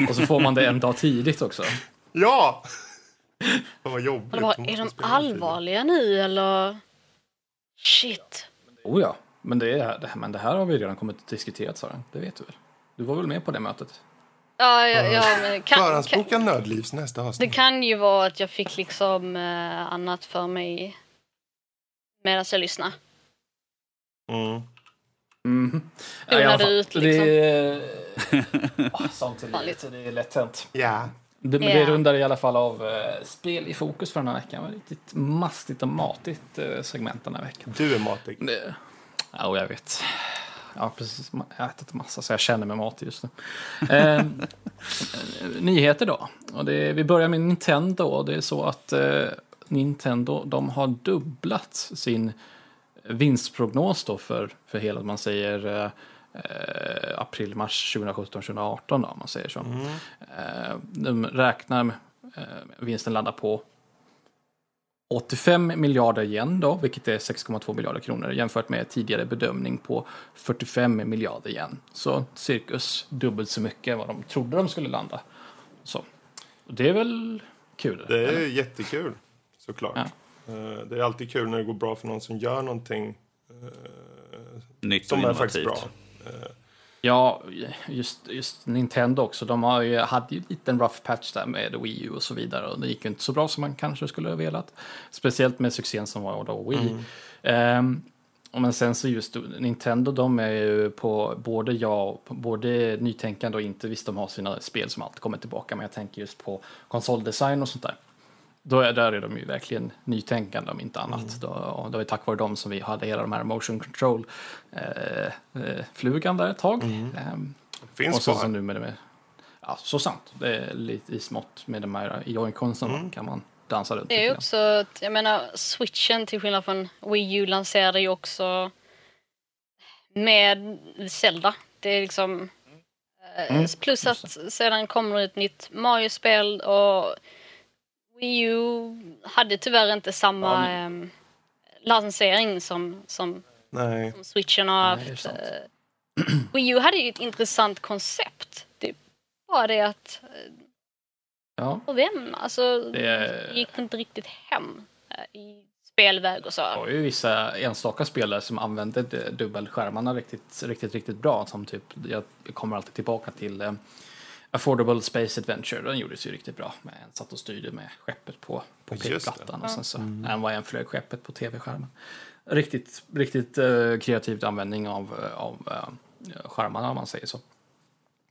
Och så får man det en dag tidigt också. Ja! Fan vad jobbigt. Bara, är de allvarliga nu eller? Shit. Oh ja, men det, är, men det här har vi redan kommit att diskutera Sara, det vet du väl? Du var väl med på det mötet? Ja, ja, ja men det kan, kan, Förhandsboka Nödlivs nästa det avsnitt. kan ju vara att jag fick liksom eh, annat för mig medan jag lyssnade. Mm. Alla fall. ut, liksom. Det är... Åh, sånt är livet. Det är lätt hänt. Ja. Det, men det Ja. rundar i alla fall av eh, spel i fokus för den här veckan. Det var riktigt mastigt och matigt eh, segment den här veckan. Du är matig. Det, ja, jag vet. Ja, precis. Jag har ätit massa så jag känner mig matig just nu. Eh, nyheter då. Och det, vi börjar med Nintendo. Det är så att eh, Nintendo de har dubblat sin vinstprognos då för, för hela, man säger eh, eh, april, mars 2017, 2018 då, om man säger så. Eh, de räknar med eh, vinsten landar på 85 miljarder yen då, vilket är 6,2 miljarder kronor jämfört med tidigare bedömning på 45 miljarder yen. Så cirkus dubbelt så mycket vad de trodde de skulle landa. Så. Det är väl kul? Det är eller? jättekul, såklart. Ja. Eh, Det är alltid kul när det går bra för någon som gör någonting Nytt och som är faktiskt bra. Ja, just, just Nintendo också. De har ju, hade ju en liten rough patch där med Wii U och så vidare. Och det gick ju inte så bra som man kanske skulle ha velat. Speciellt med succén som var då Wii. Ehm, och men sen så just Nintendo, de är ju på både ja, både nytänkande och inte. Visst, de har sina spel som alltid kommer tillbaka. Men jag tänker just på konsoldesign och sånt där. Då är, där är de ju verkligen nytänkande om inte annat. Då, och det var ju tack vare dem som vi hade hela de här motion control eh, eh, där ett tag. Ehm, Finns och så, så nu med det med, ja så sant. Det är lite i smått med de här joy-consen kan man dansa runt. Det är också, att, jag menar, switchen till skillnad från Wii U lanserade ju också med Zelda. Det är liksom... eh, Mm, Plus att sedan kommer ett nytt Mario-spel och Wii U hade tyvärr inte samma Ja, ehm, lansering som, som, Nej. som switchen har Nej, det haft. sant. Eh, Wii U hade ju ett intressant koncept. Det är bara det att eh, Ja, för vem? Alltså, Det det gick inte riktigt hem eh, i spelväg och så. det var ju vissa enstaka spelare som använde dubbelskärmarna riktigt, riktigt, riktigt bra. Som typ, jag kommer alltid tillbaka till Affordable Space Adventure. Den gjordes ju riktigt bra. Men en satt och styrde med skeppet på, på pekplattan och sen så en var en flög skeppet på tv-skärmen. Riktigt, riktigt eh, kreativt användning av, eh, av eh, skärmarna om man säger så.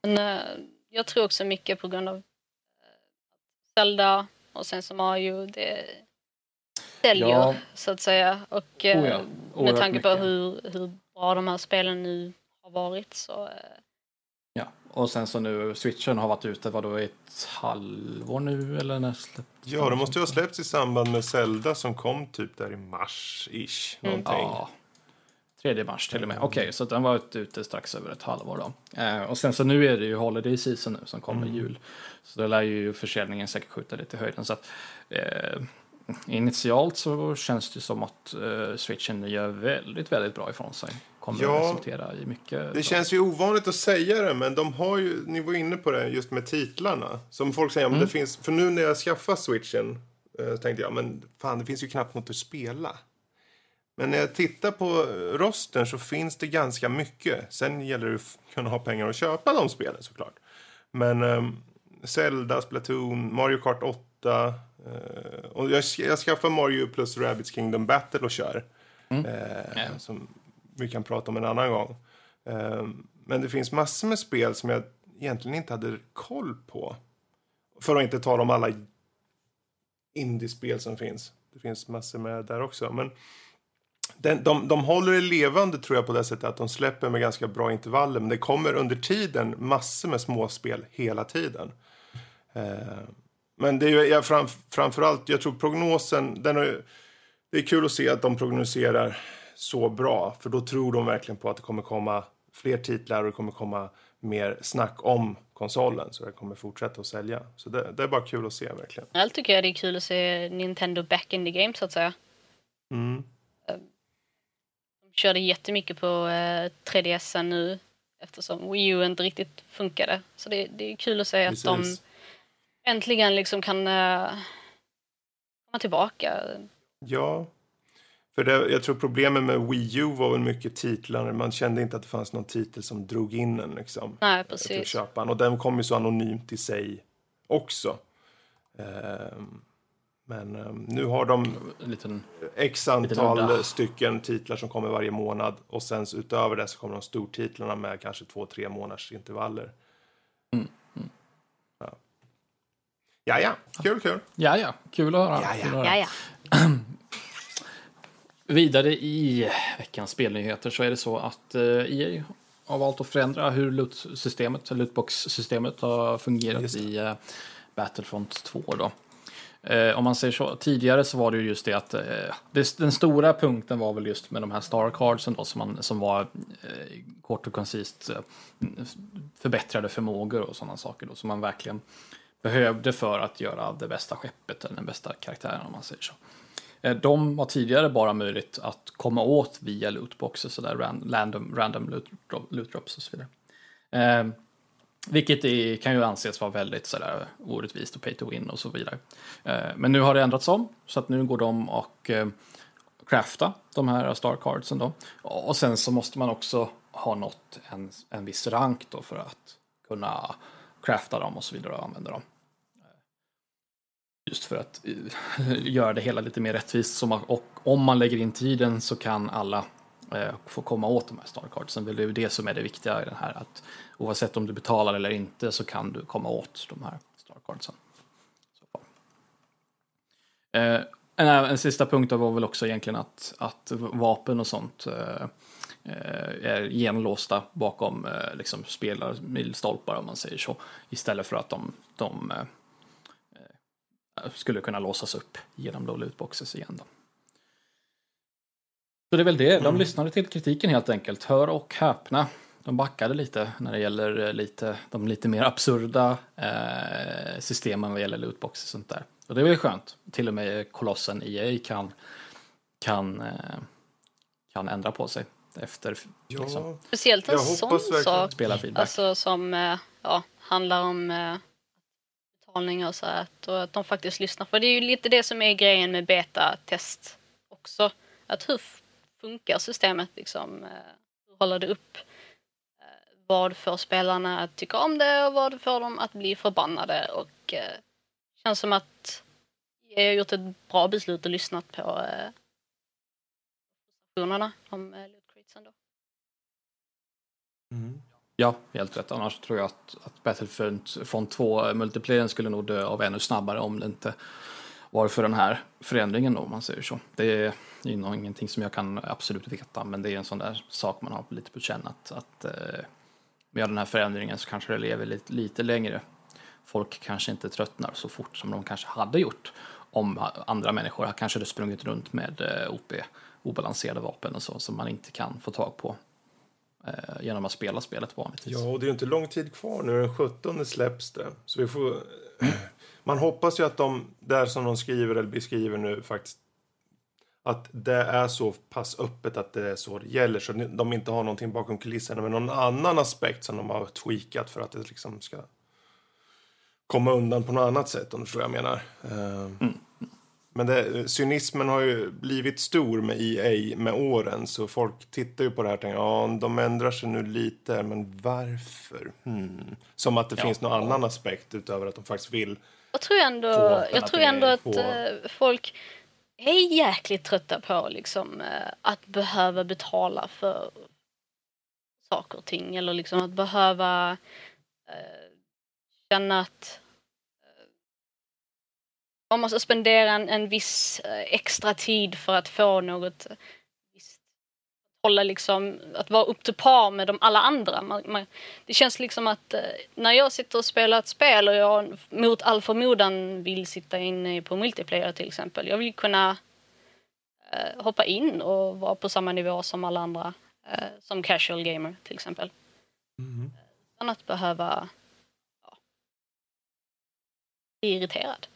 Men eh, jag tror också mycket på grund av eh, Zelda och sen som Mario, det säljer Ja. så att säga. Och eh, Oh ja, med tanke på mycket. hur, hur bra de här spelen nu har varit så och sen så nu switchen har varit ute, vadå, ett halvår nu eller när släpptes Ja, det måste ju ha släppts i samband med Zelda som kom typ där i mars-ish. Någonting. Ja, 3 mars till och med. Okej, så den var ute strax över ett halvår då. Eh, och sen så nu är det ju Holiday Season nu som kommer jul. Så det lär ju försäljningen säkert skjuta lite i höjden. Så att, eh, initialt så känns det som att eh, switchen gör väldigt, väldigt bra ifrån sig. Kommer Ja, att resultera i mycket. Det känns ju ovanligt att säga det, men de har ju, ni var inne på det just med titlarna. Som folk säger, Mm. om det finns, för nu när jag skaffade switchen eh, tänkte jag, men fan det finns ju knappt något att spela. Men när jag tittar på eh, rosten så finns det ganska mycket. Sen gäller det att kunna ha pengar att köpa de spelen såklart. Men um, Zelda, Splatoon, Mario Kart 8. eh, och jag, jag skaffar Mario plus Rabbids Kingdom Battle och kör. Eh, Ja. Som vi kan prata om en annan gång. Ehm, men det finns massor med spel som jag egentligen inte hade koll på. För att inte tala om alla indiespel som finns. Det finns massor med där också. Men den, de, de håller det levande tror jag på det sättet att de släpper med ganska bra intervaller. Men det kommer under tiden massor med småspel hela tiden. Ehm, men det är ju jag, fram, framförallt, jag tror prognosen, den är, det är kul att se att de prognoserar så bra. För då tror de verkligen på att det kommer komma fler titlar och det kommer komma mer snack om konsolen. Så det kommer fortsätta att sälja. Så det, det är bara kul att se verkligen. Generellt tycker jag det är kul att se Nintendo back in the game så att säga. Mm. De körde jättemycket på eh, 3DS nu eftersom Wii U inte riktigt funkade. Så det, det är kul att se att de Precis. äntligen liksom kan eh, komma tillbaka. Ja. För det, jag tror problemen med Wii U var väl mycket titlar. Man kände inte att det fanns någon titel som drog in en liksom. Nej, precis. köpa den. Och den kom ju så anonymt i sig också. Ehm, Men um, nu har de En liten... x antal udda. stycken titlar som kommer varje månad. Och sen utöver det så kommer de stortitlarna med kanske två, tre månaders intervaller. Mm, Ja. ja, ja, kul, kul. Ja, ja. Kul att höra. Ja, ja. Kul att höra. Ja, ja. Vidare i veckans spelnyheter så är det så att eh, EA har valt att förändra hur loot-systemet, lootbox-systemet har fungerat i eh, Battlefront 2. Då. Eh, om man säger så, tidigare så var det ju just det att eh, det, den stora punkten var väl just med de här star cardsen då som, man, som var eh, kort och koncist förbättrade förmågor och sådana saker då som man verkligen behövde för att göra det bästa skeppet eller den bästa karaktären om man säger så. Eh, de var tidigare bara möjligt att komma åt via lootboxes, så där random, random loot, loot drops och så vidare. Eh, vilket är, kan ju anses vara väldigt sådär orättvist och pay to win och så vidare. Eh, men nu har det ändrats om, så att nu går de och eh, crafta de här star cardsen då. Och sen så måste man också ha nått en, en viss rank då för att kunna crafta dem och så vidare och använda dem. Just för att eh, göra det hela lite mer rättvist. Och om man lägger in tiden så kan alla eh, få komma åt de här starcardsen. Det är ju det som är det viktiga i den här. Att oavsett om du betalar eller inte så kan du komma åt de här starcardsen. Eh, en, en sista punkt var väl också egentligen att, att vapen och sånt eh, eh, är genlåsta bakom eh, liksom spelarmilstolpar om man säger så. Istället för att de, de eh, skulle kunna låsas upp genom då lootboxes igen. Då. Så det är väl det, de lyssnade till kritiken helt enkelt. Hör och häpna. De backade lite när det gäller eh, lite, de lite mer absurda eh, systemen vad gäller lootboxes och sånt där. Och det är väl skönt. Till och med kolossen EA kan, kan, eh, kan ändra på sig efter Ja, liksom, Speciellt en sån verkligen. sak alltså, som eh, ja, handlar om eh, och så att, och att de faktiskt lyssnar. För det är ju lite det som är grejen med betatest också. Att hur funkar systemet liksom? Eh, hur håller det upp? Eh, vad får spelarna att tycka om det och vad får dem att bli förbannade? Och eh, känns som att jag har gjort ett bra beslut och lyssnat på eh, frustrationerna om eh, loot då. Mm. Ja, helt rätt. Annars tror jag att, att Battlefront 2 eh, multiplayern skulle nog dö av ännu snabbare om det inte var för den här förändringen då, om man säger så. Det är ju nog ingenting som jag kan absolut veta, men det är en sån där sak man har lite på känn att, att eh, med den här förändringen så kanske det lever lite, lite längre. Folk kanske inte tröttnar så fort som de kanske hade gjort om andra människor kanske hade sprungit runt med eh, OP, obalanserade vapen och så, som man inte kan få tag på genom att spela spelet vanligtvis. Ja, och det är ju inte lång tid kvar nu. Den 17 släpps det. Så vi får... Man hoppas ju att de, där som de skriver eller beskriver nu faktiskt att det är så pass öppet att det är så det gäller. Så de inte har någonting bakom kulisserna med någon annan aspekt som de har tweakat för att det liksom ska komma undan på något annat sätt om du förstår vad jag menar. Eh, Men det, cynismen har ju blivit stor med EA med åren så folk tittar ju på det här och tänker ja de ändrar sig nu lite men varför? Hmm. Som att det Ja. finns någon annan aspekt utöver att de faktiskt vill. Jag tror ändå, Få jag att tror ändå att få- eh, folk är jäkligt trötta på liksom, eh, att behöva betala för saker och ting. Eller liksom att behöva eh, känna att man måste spendera en, en viss eh, extra tid för att få något eh, visst. Hålla liksom, att vara upp till par med de alla andra. Man, man, det känns liksom att eh, när jag sitter och spelar ett spel och jag mot all förmodan vill sitta inne på multiplayer till exempel. Jag vill kunna eh, hoppa in och vara på samma nivå som alla andra. Eh, som casual gamer till exempel. Utan att behöva ja, bli irriterad.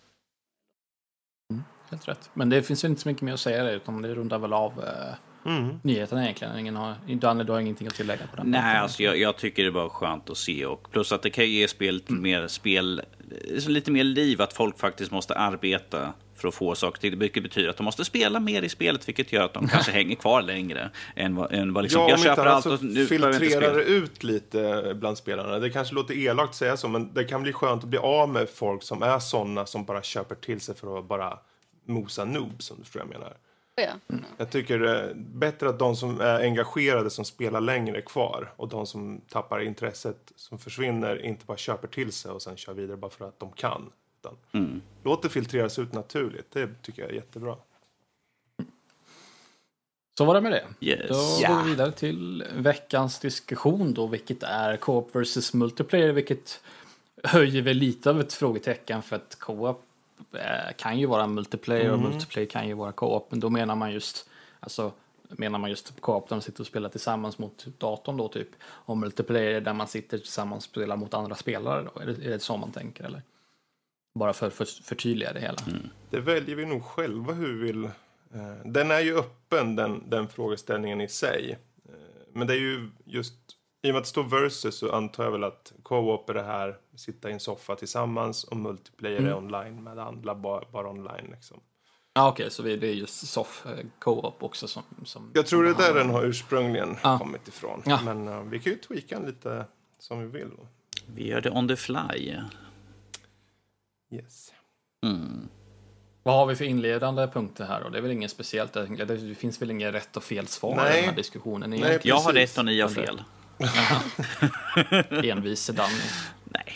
Helt rätt. Men det finns ju inte så mycket mer att säga där, utan det rundar väl av eh, Mm. nyheterna egentligen. Ingen har, Danne, du har ingenting att tillägga på den Nej, alltså jag, jag tycker det var skönt att se och plus att det kan ge spelet mer spel, lite mer liv, att folk faktiskt måste arbeta för att få saker till. Vilket betyder att de måste spela mer i spelet, vilket gör att de kanske hänger kvar längre än vad, än vad liksom, Ja, om jag köper allt och nu filtrerar det ut lite bland spelarna. Det kanske låter elakt att säga så, men det kan bli skönt att bli av med folk som är såna som bara köper till sig för att bara mosa noobs, som du förstår jag menar. Ja. Jag tycker det är bättre att de som är engagerade som spelar längre är kvar och de som tappar intresset som försvinner inte bara köper till sig och sen kör vidare bara för att de kan. Utan Låt det filtreras ut naturligt. Det tycker jag är jättebra. Så var det med det. Yes. Då går vi vidare till veckans diskussion då, vilket är Co-op versus multiplayer, vilket höjer väl lite av ett frågetecken för att Co-op eh, kan ju vara multiplayer och multiplayer kan ju vara Co-op, men då menar man just, alltså menar man just Co-op där man sitter och spelar tillsammans mot datorn då typ, och multiplayer där man sitter tillsammans och spelar mot andra spelare då, är det, är det så man tänker eller? Bara för att för, förtydliga det hela. Det väljer vi nog själva hur vi vill. Eh, Den är ju öppen, den, den frågeställningen i sig. Eh, Men det är ju just, i och med att det står versus så antar jag väl att co-op är det här, sitta i en soffa tillsammans och multiplayer är online med andra, bara, bara online liksom. Ja okej, så vi, det är just soft eh, Co-op också som, som Jag tror det är där den har ursprungligen Ja. kommit ifrån. Ja. Men eh, vi kan ju tweaka den lite som vi vill. Vi gör det on the fly. Yes. Mm. Vad har vi för inledande punkter här då? Det är väl inget speciellt. Det finns väl inget rätt och fel svar i Nej. den här diskussionen. Nej. Jag har rätt och ni har fel. Envise Danny. Nej.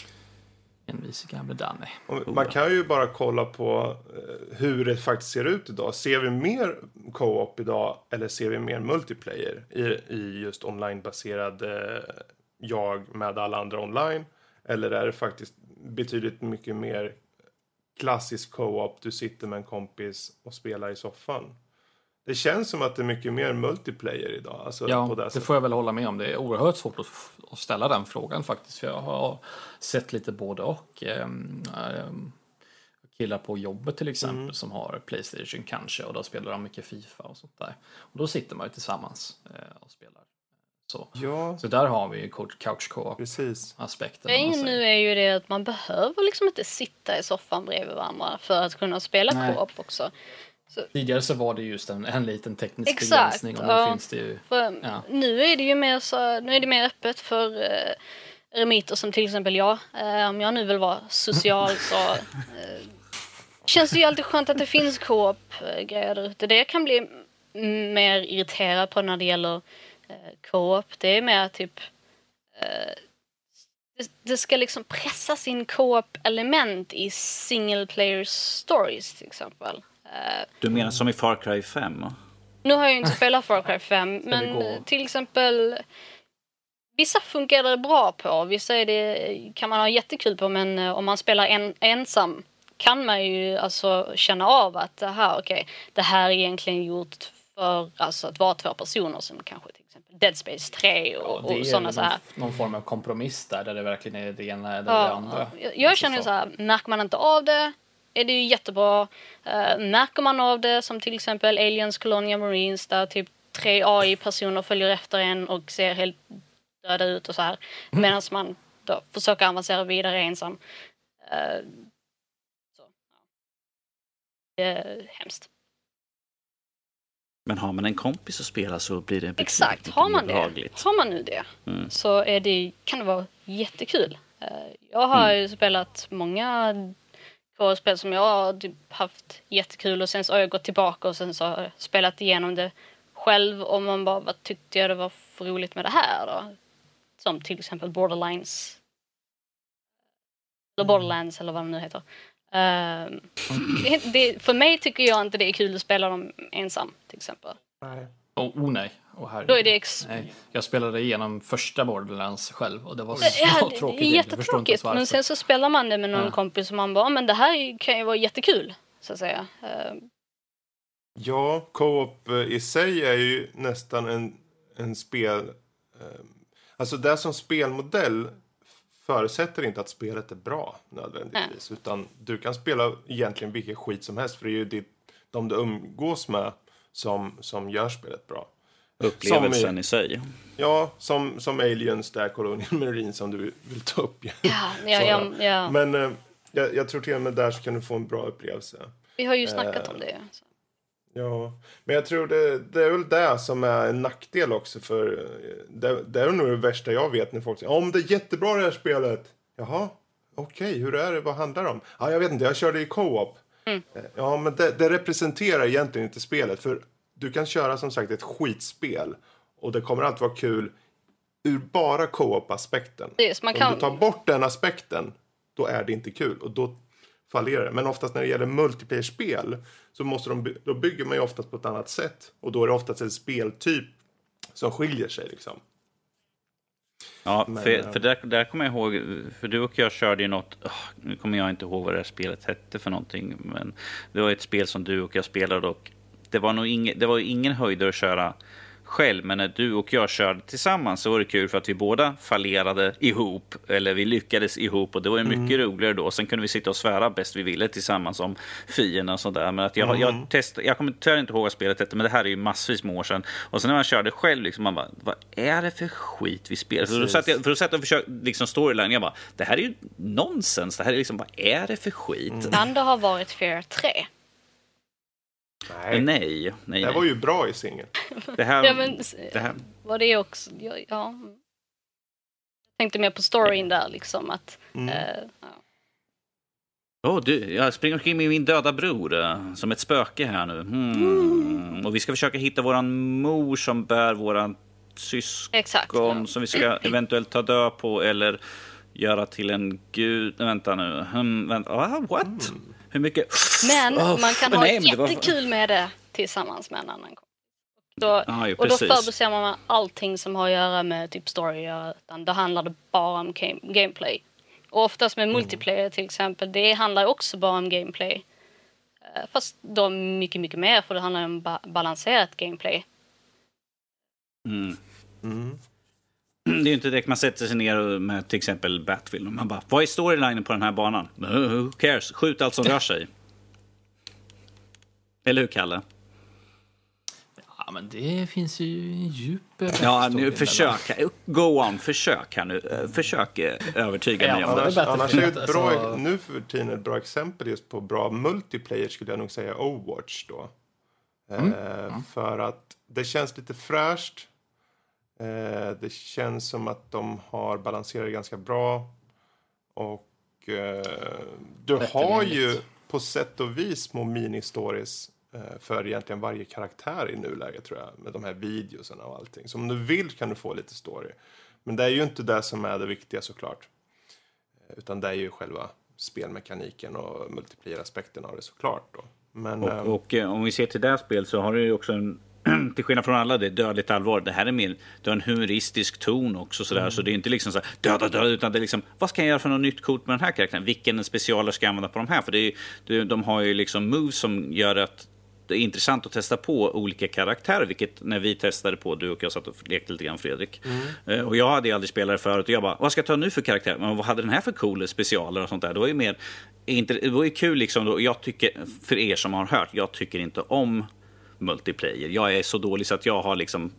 Envise gamle Danny. Och man kan ju bara kolla på eh, hur det faktiskt ser ut idag. Ser vi mer co-op idag eller ser vi mer multiplayer i, i just onlinebaserad eh, jag med alla andra online? Eller är det faktiskt betydligt mycket mer klassisk co-op, du sitter med en kompis och spelar i soffan? Det känns som att det är mycket mer multiplayer idag. Alltså Ja, på det det får jag väl hålla med om. Det är oerhört svårt att, att ställa den frågan faktiskt. För jag har sett lite både och. Ehm, killar på jobbet till exempel Mm. som har Playstation kanske och då spelar de mycket Fifa och sånt där. Och då sitter man ju tillsammans eh, och spelar. Så. Ja, så där har vi ju couch precis. aspekten. säger. nu är ju det att man behöver liksom inte sitta i soffan bredvid varandra för att kunna spela Nej. co-op också. Tidigare så var det just en, en liten teknisk Exakt, begränsning och nu ja. finns det ju... Ja. nu är det ju mer så, nu är det mer öppet för eh, eremiter som till exempel jag. Eh, om jag nu vill vara social så eh, känns det ju alltid skönt att det finns co-op-grejer där ute. Det jag kan bli mer irriterad på när det gäller eh, co-op, det är mer typ eh, det, det ska liksom pressas in co-op-element i single player stories till exempel. Du menar som i Far Cry 5? nu har jag ju inte spelat Far Cry 5, vi men till exempel Vissa funkar det bra på, vissa är det, kan man ha jättekul på men eh, om man spelar en, ensam kan man ju alltså känna av att det här, okej, det här är egentligen gjort för alltså, att vara två personer som kanske till exempel Dead Space 3 och, det är och sådana någon, så här. någon form av kompromiss där, där det verkligen är det ena eller det Ja, andra. jag, jag känner så här, märker man inte av det är det ju jättebra. Uh, märker man av det som till exempel Aliens Colonia Marines där typ tre AI-personer följer efter en och ser helt döda ut och så här. Medan man då försöker avancera vidare ensam. Eh, så. Det är hemskt. Men har man en kompis att spela så blir det Exakt, har man det, har man nu det Mm. så är det, kan det vara jättekul. Eh, Jag har ju spelat många spel som jag har typ haft jättekul och sen så har jag gått tillbaka och sen så har jag spelat igenom det själv och man bara, vad tyckte jag det var för roligt med det här då? Som till exempel Borderlines. Eller Borderlands eller vad de nu heter. Ehm, det, det, för mig tycker jag inte det är kul att spela dem ensam till exempel. Nej. Oh, oh nej. Oh, herregud. Då är det ex- nej. Jag spelade igenom första Borderlands själv och det var så Ja, tråkigt. det är jättetråkigt. Men sen så spelar man det med någon Ja. kompis och man bara, men det här kan ju vara jättekul. Så att säga. Ja, co-op eh, i sig är ju nästan en, en spel... Eh, alltså det som spelmodell förutsätter inte att spelet är bra nödvändigtvis. Utan du kan spela egentligen vilken skit som helst för det är ju ditt, de du umgås med som, som gör spelet bra. Upplevelsen Som i- i sig. Ja, som, som Aliens där, Colonial Marine som du vill ta upp. ja, ja, ja, ja. Men eh, jag, jag tror till och med där så kan du få en bra upplevelse. Vi har ju snackat eh, om det. Så. Ja, men jag tror det, det är väl det som är en nackdel också för eh, det, det är nog det värsta jag vet när folk säger om det är jättebra det här spelet. Jaha, okej, hur är det, vad handlar det om? Ja, jag vet inte, jag körde i co-op. Mm. Eh, Ja, men det, det representerar egentligen inte spelet. För du kan köra som sagt ett skitspel och det kommer alltid vara kul ur bara co-op-aspekten. Om kan- du tar bort den aspekten, då är det inte kul och då fallerar det. Men oftast när det gäller multiplayer-spel så måste de, by- då bygger man ju oftast på ett annat sätt. Och då är det oftast en speltyp som skiljer sig liksom. Ja, Men, för, eh, för där, där kommer jag ihåg, för du och jag körde ju något, åh, nu kommer jag inte ihåg vad det här spelet hette för någonting, men det var ett spel som du och jag spelade och det var nog ingen, det var ju ingen höjdare att köra själv, men när du och jag körde tillsammans så var det kul för att vi båda fallerade ihop, eller vi lyckades ihop och det var ju mycket roligare då. Sen kunde vi sitta och svära bäst vi ville tillsammans om fienden och sådär. Men att jag, jag, test, jag kommer tyvärr inte ihåg vad spelet hette, men det här är ju massvis med år sedan. Och sen när man körde själv, liksom, man bara, vad är det för skit vi spelar? För då satt jag, för då satt jag och försökte, liksom storyline, jag bara, det här är ju nonsens. Det här är liksom, vad är det för skit? Kan det ha varit Fear 3? Nej, Nej, nej, det nej. var ju bra i singel. Det här, Ja, men, det här, var det också... Ja, ja. Jag tänkte mer på storyn där liksom att... Mm. eh, ja. Åh, du, jag springer omkring med min döda bror eh, som ett spöke här nu. Hmm. Och vi ska försöka hitta våran mor som bär våran syskon Exakt. Ja. som vi ska eventuellt ta död på eller göra till en gud. Vänta nu. Hmm, vänta. Ah, what? Hur mycket? Men Oh, man kan ha nej, det var- jättekul med det tillsammans med en annan kompis. Då, Ja, ju och då förbiser man allting som har att göra med typ story. Utan då handlar det bara om game, gameplay. Och oftast Mm. med multiplayer till exempel, det handlar också bara om gameplay. Eh, Fast då mycket, mycket mer för det handlar om ba- balanserat gameplay. Mm. Mm. Det är ju inte direkt man sätter sig ner med till exempel Battlefield och man bara, vad är storylinen på den här banan? Uh, Who cares? Skjut allt som rör sig. Eller hur, Kalle? Ja, men det finns ju en djup Ja, nu försök. Go on, försök här nu. Eh, Försök eh, övertyga Ja, mig om det. Annars, är ett bra, alltså. nu för tiden ett bra exempel just på bra multiplayer skulle jag nog säga Overwatch då. Eh, för att det känns lite fräscht. Eh, det känns som att de har balanserat ganska bra. Och eh, du har ju på sätt och vis små mini-stories eh, för egentligen varje karaktär i nuläget tror jag. Med de här videoserna och allting. Så om du vill kan du få lite story. Men det är ju inte det som är det viktiga såklart. Utan det är ju själva spelmekaniken och multiplayer-aspekten av det såklart. Då. Men, Och, och eh, om vi ser till det här spelet så har du ju också en till skillnad från alla, det är dödligt allvar. Det här är mer, du har en humoristisk ton också sådär. Så det är inte liksom så döda, döda, utan det är liksom, vad ska jag göra för något nytt coolt med den här karaktären? Vilken specialer ska jag använda på de här? För det är, de har ju liksom moves som gör att det är intressant att testa på olika karaktärer, vilket när vi testade på, du och jag satt och lekte lite grann Fredrik. Eh, Och jag hade ju aldrig spelat det förut och jag bara, vad ska jag ta nu för karaktär? Men vad hade den här för cool specialer och sånt där? Det var ju mer, inte, det var ju kul liksom, då, jag tycker, för er som har hört, jag tycker inte om multiplayer. Jag är så dålig så att jag har liksom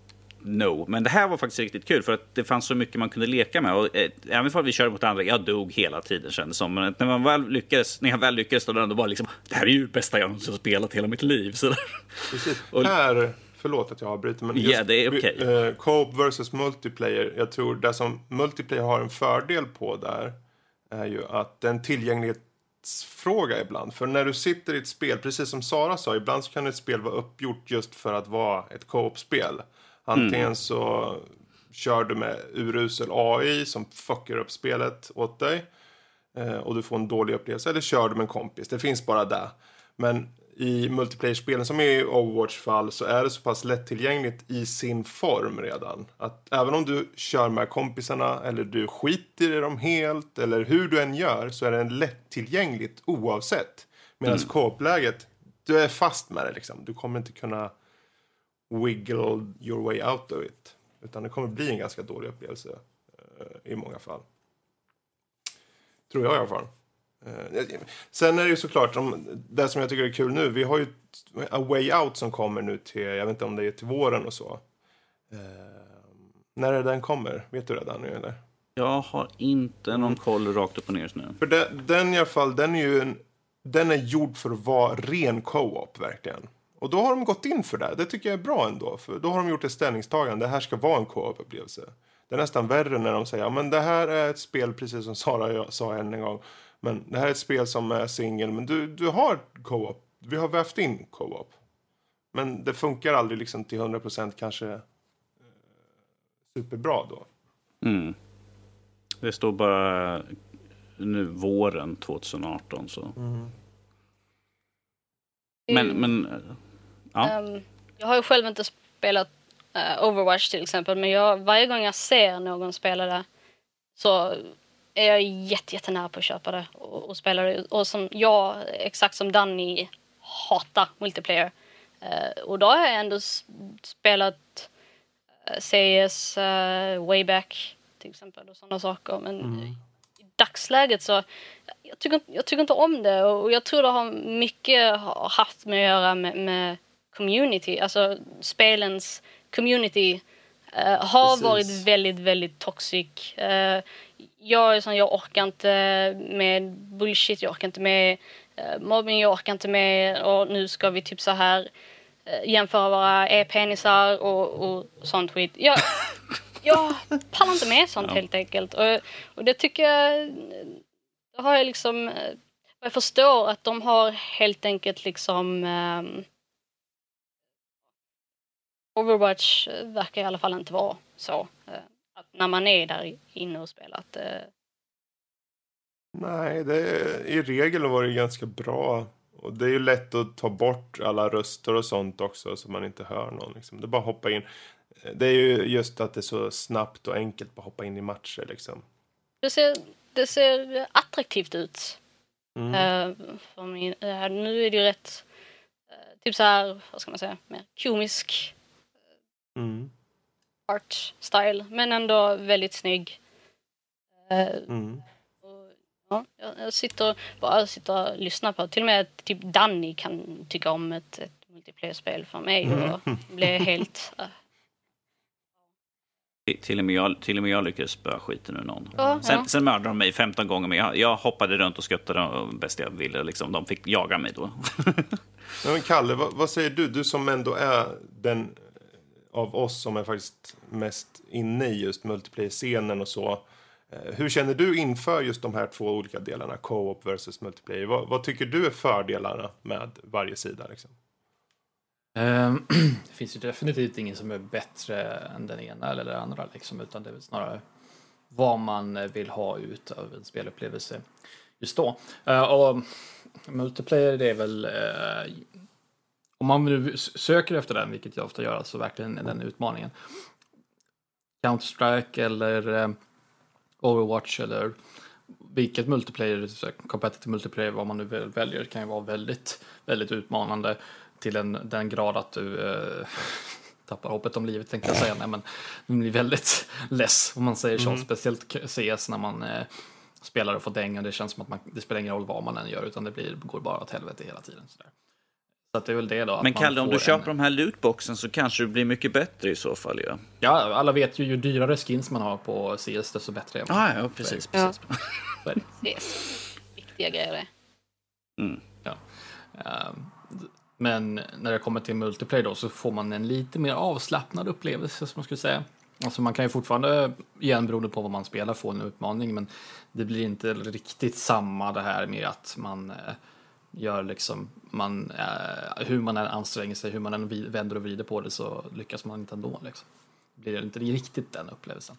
No, men det här var faktiskt riktigt kul för att det fanns så mycket man kunde leka med. Och, eh, även om vi körde mot andra, jag dog hela tiden kändes som. Men när man väl lyckades, när jag väl lyckades, då var det ändå bara liksom, det här är ju det bästa jag någonsin spelat hela mitt liv. Så. Precis. Och- Här, förlåt att jag avbryter, men Ja, det är okej. eh, Co-op versus multiplayer. Jag tror det som multiplayer har en fördel på där är ju att det är tillgänglighetsfråga ibland. För när du sitter i ett spel, precis som Sara sa, ibland så kan ett spel vara uppgjort just för att vara ett co-op-spel. Antingen Mm. så kör du med urusel AI som fuckar upp spelet åt dig eh, och du får en dålig upplevelse. Eller kör du med en kompis. Det finns bara det. Men i multiplayer-spelen som är i Overwatch fall så är det så pass lättillgängligt i sin form redan. Att även om du kör med kompisarna eller du skiter i dem helt eller hur du än gör så är det lättillgängligt oavsett. Medan Mm. co-op-läget, du är fast med det liksom. Du kommer inte kunna wiggle your way out of it. Utan det kommer bli en ganska dålig upplevelse eh, i många fall. Tror jag i alla fall. Eh, Sen är det ju såklart, om, det som jag tycker är kul nu, vi har ju A Way Out som kommer nu till, jag vet inte om det är till våren och så. Eh, när är det den kommer? Vet du redan nu eller? Jag har inte någon koll rakt upp och ner just nu. För det, den i alla fall, den är ju en, den är gjord för att vara ren co-op verkligen. Och då har de gått in för det. Det tycker jag är bra ändå. För då har de gjort ett ställningstagande. Det här ska vara en co-op-upplevelse. Det är nästan värre när de säger ja, men det här är ett spel, precis som Sara jag sa en gång. Men det här är ett spel som är singel, men du, du har co-op. Vi har vävt in co-op. Men det funkar aldrig liksom till 100% kanske eh, superbra då. Mm. Det står bara nu våren 2018 så. Mm. Men, men ja. Um, jag har ju själv inte spelat uh, Overwatch till exempel, men jag, varje gång jag ser någon spela det så är jag jätte, jättenära på att köpa det och, och spela det. Och som jag, exakt som Danny, hatar multiplayer. Uh, och då har jag ändå spelat uh, CS uh, way back till exempel och sådana saker. Men Mm. i dagsläget så jag tycker, inte- jag tycker inte om det och jag tror det har mycket haft med att göra med, med community, alltså spelens community eh, har Precis. varit väldigt, väldigt toxic. Eh, jag är sån, jag orkar inte med bullshit, jag orkar inte med uh, mobbing, jag orkar inte med och nu ska vi typ så här eh, jämföra våra e-penisar och, och sånt skit. Jag, jag pallar inte med sånt helt enkelt. Och, och det tycker jag, det har jag liksom, eh, jag förstår att de har helt enkelt liksom ehm, Overwatch eh, verkar i alla fall inte vara så. Eh, Att när man är där inne och spelar att eh, Nej, det i regel var det ganska bra. Och det är ju lätt att ta bort alla röster och sånt också så man inte hör någon. Liksom. Det är bara att hoppa in. Det är ju just att det är så snabbt och enkelt att hoppa in i matcher liksom. det, ser, det ser attraktivt ut. Mm. Eh, för min, eh, nu är det ju rätt, eh, typ så här, vad ska man säga, mer komisk Mm. Art style, men ändå väldigt snygg. Eh, Mm. och, ja, jag, jag sitter bara sitter och lyssnar på, till och med typ Danny kan tycka om ett, ett multiplayer-spel för mig och blir helt... eh, Till och, med jag, till och med jag lyckades spöa skiten ur någon. Ja, Sen, ja. sen mördade de mig 15 gånger, men jag, jag hoppade runt och skuttade bäst jag ville. Liksom. De fick jaga mig då. Men Kalle, vad, vad säger du? Du som ändå är den av oss som är faktiskt mest inne i just multiplayer-scenen och så. Eh, hur känner du inför just de här två olika delarna, co-op versus multiplayer? Vad, vad tycker du är fördelarna med varje sida? Liksom? Ehm, det finns ju definitivt ingen som är bättre än den ena eller den andra liksom, utan det är väl snarare vad man vill ha ut av en spelupplevelse just då. Eh, och multiplayer det är väl eh, om man nu söker efter den, vilket jag ofta gör, så verkligen är den utmaningen. Counter-Strike eller eh, Overwatch eller vilket multiplayer, competitive multiplayer, vad man nu väl väljer, kan ju vara väldigt, väldigt utmanande till en, den grad att du eh, tappar hoppet om livet tänkte jag säga. Nej, men man blir väldigt less om man säger så. Speciellt k- CS när man eh, spelar och får dänga. Det känns som att man, det spelar ingen roll vad man än gör utan det blir, går bara åt helvete hela tiden. Sådär. Så att det är väl det då. Men Kalle, om du köper en, de här lootboxen så kanske det blir mycket bättre i så fall. Ja, Ja, alla vet ju ju dyrare skins man har på CS desto bättre är man. ah, ja precis. Ja. precis. Det. yes. Viktiga grejer det. Mm. Ehm, d- Men när det kommer till multiplayer då så får man en lite mer avslappnad upplevelse som man skulle säga. Alltså man kan ju fortfarande, igen beroende på vad man spelar, få en utmaning men det blir inte riktigt samma det här med att man eh, gör liksom, man, eh, hur man än anstränger sig, hur man än vänder och vrider på det så lyckas man inte ändå liksom. Det blir inte riktigt den upplevelsen.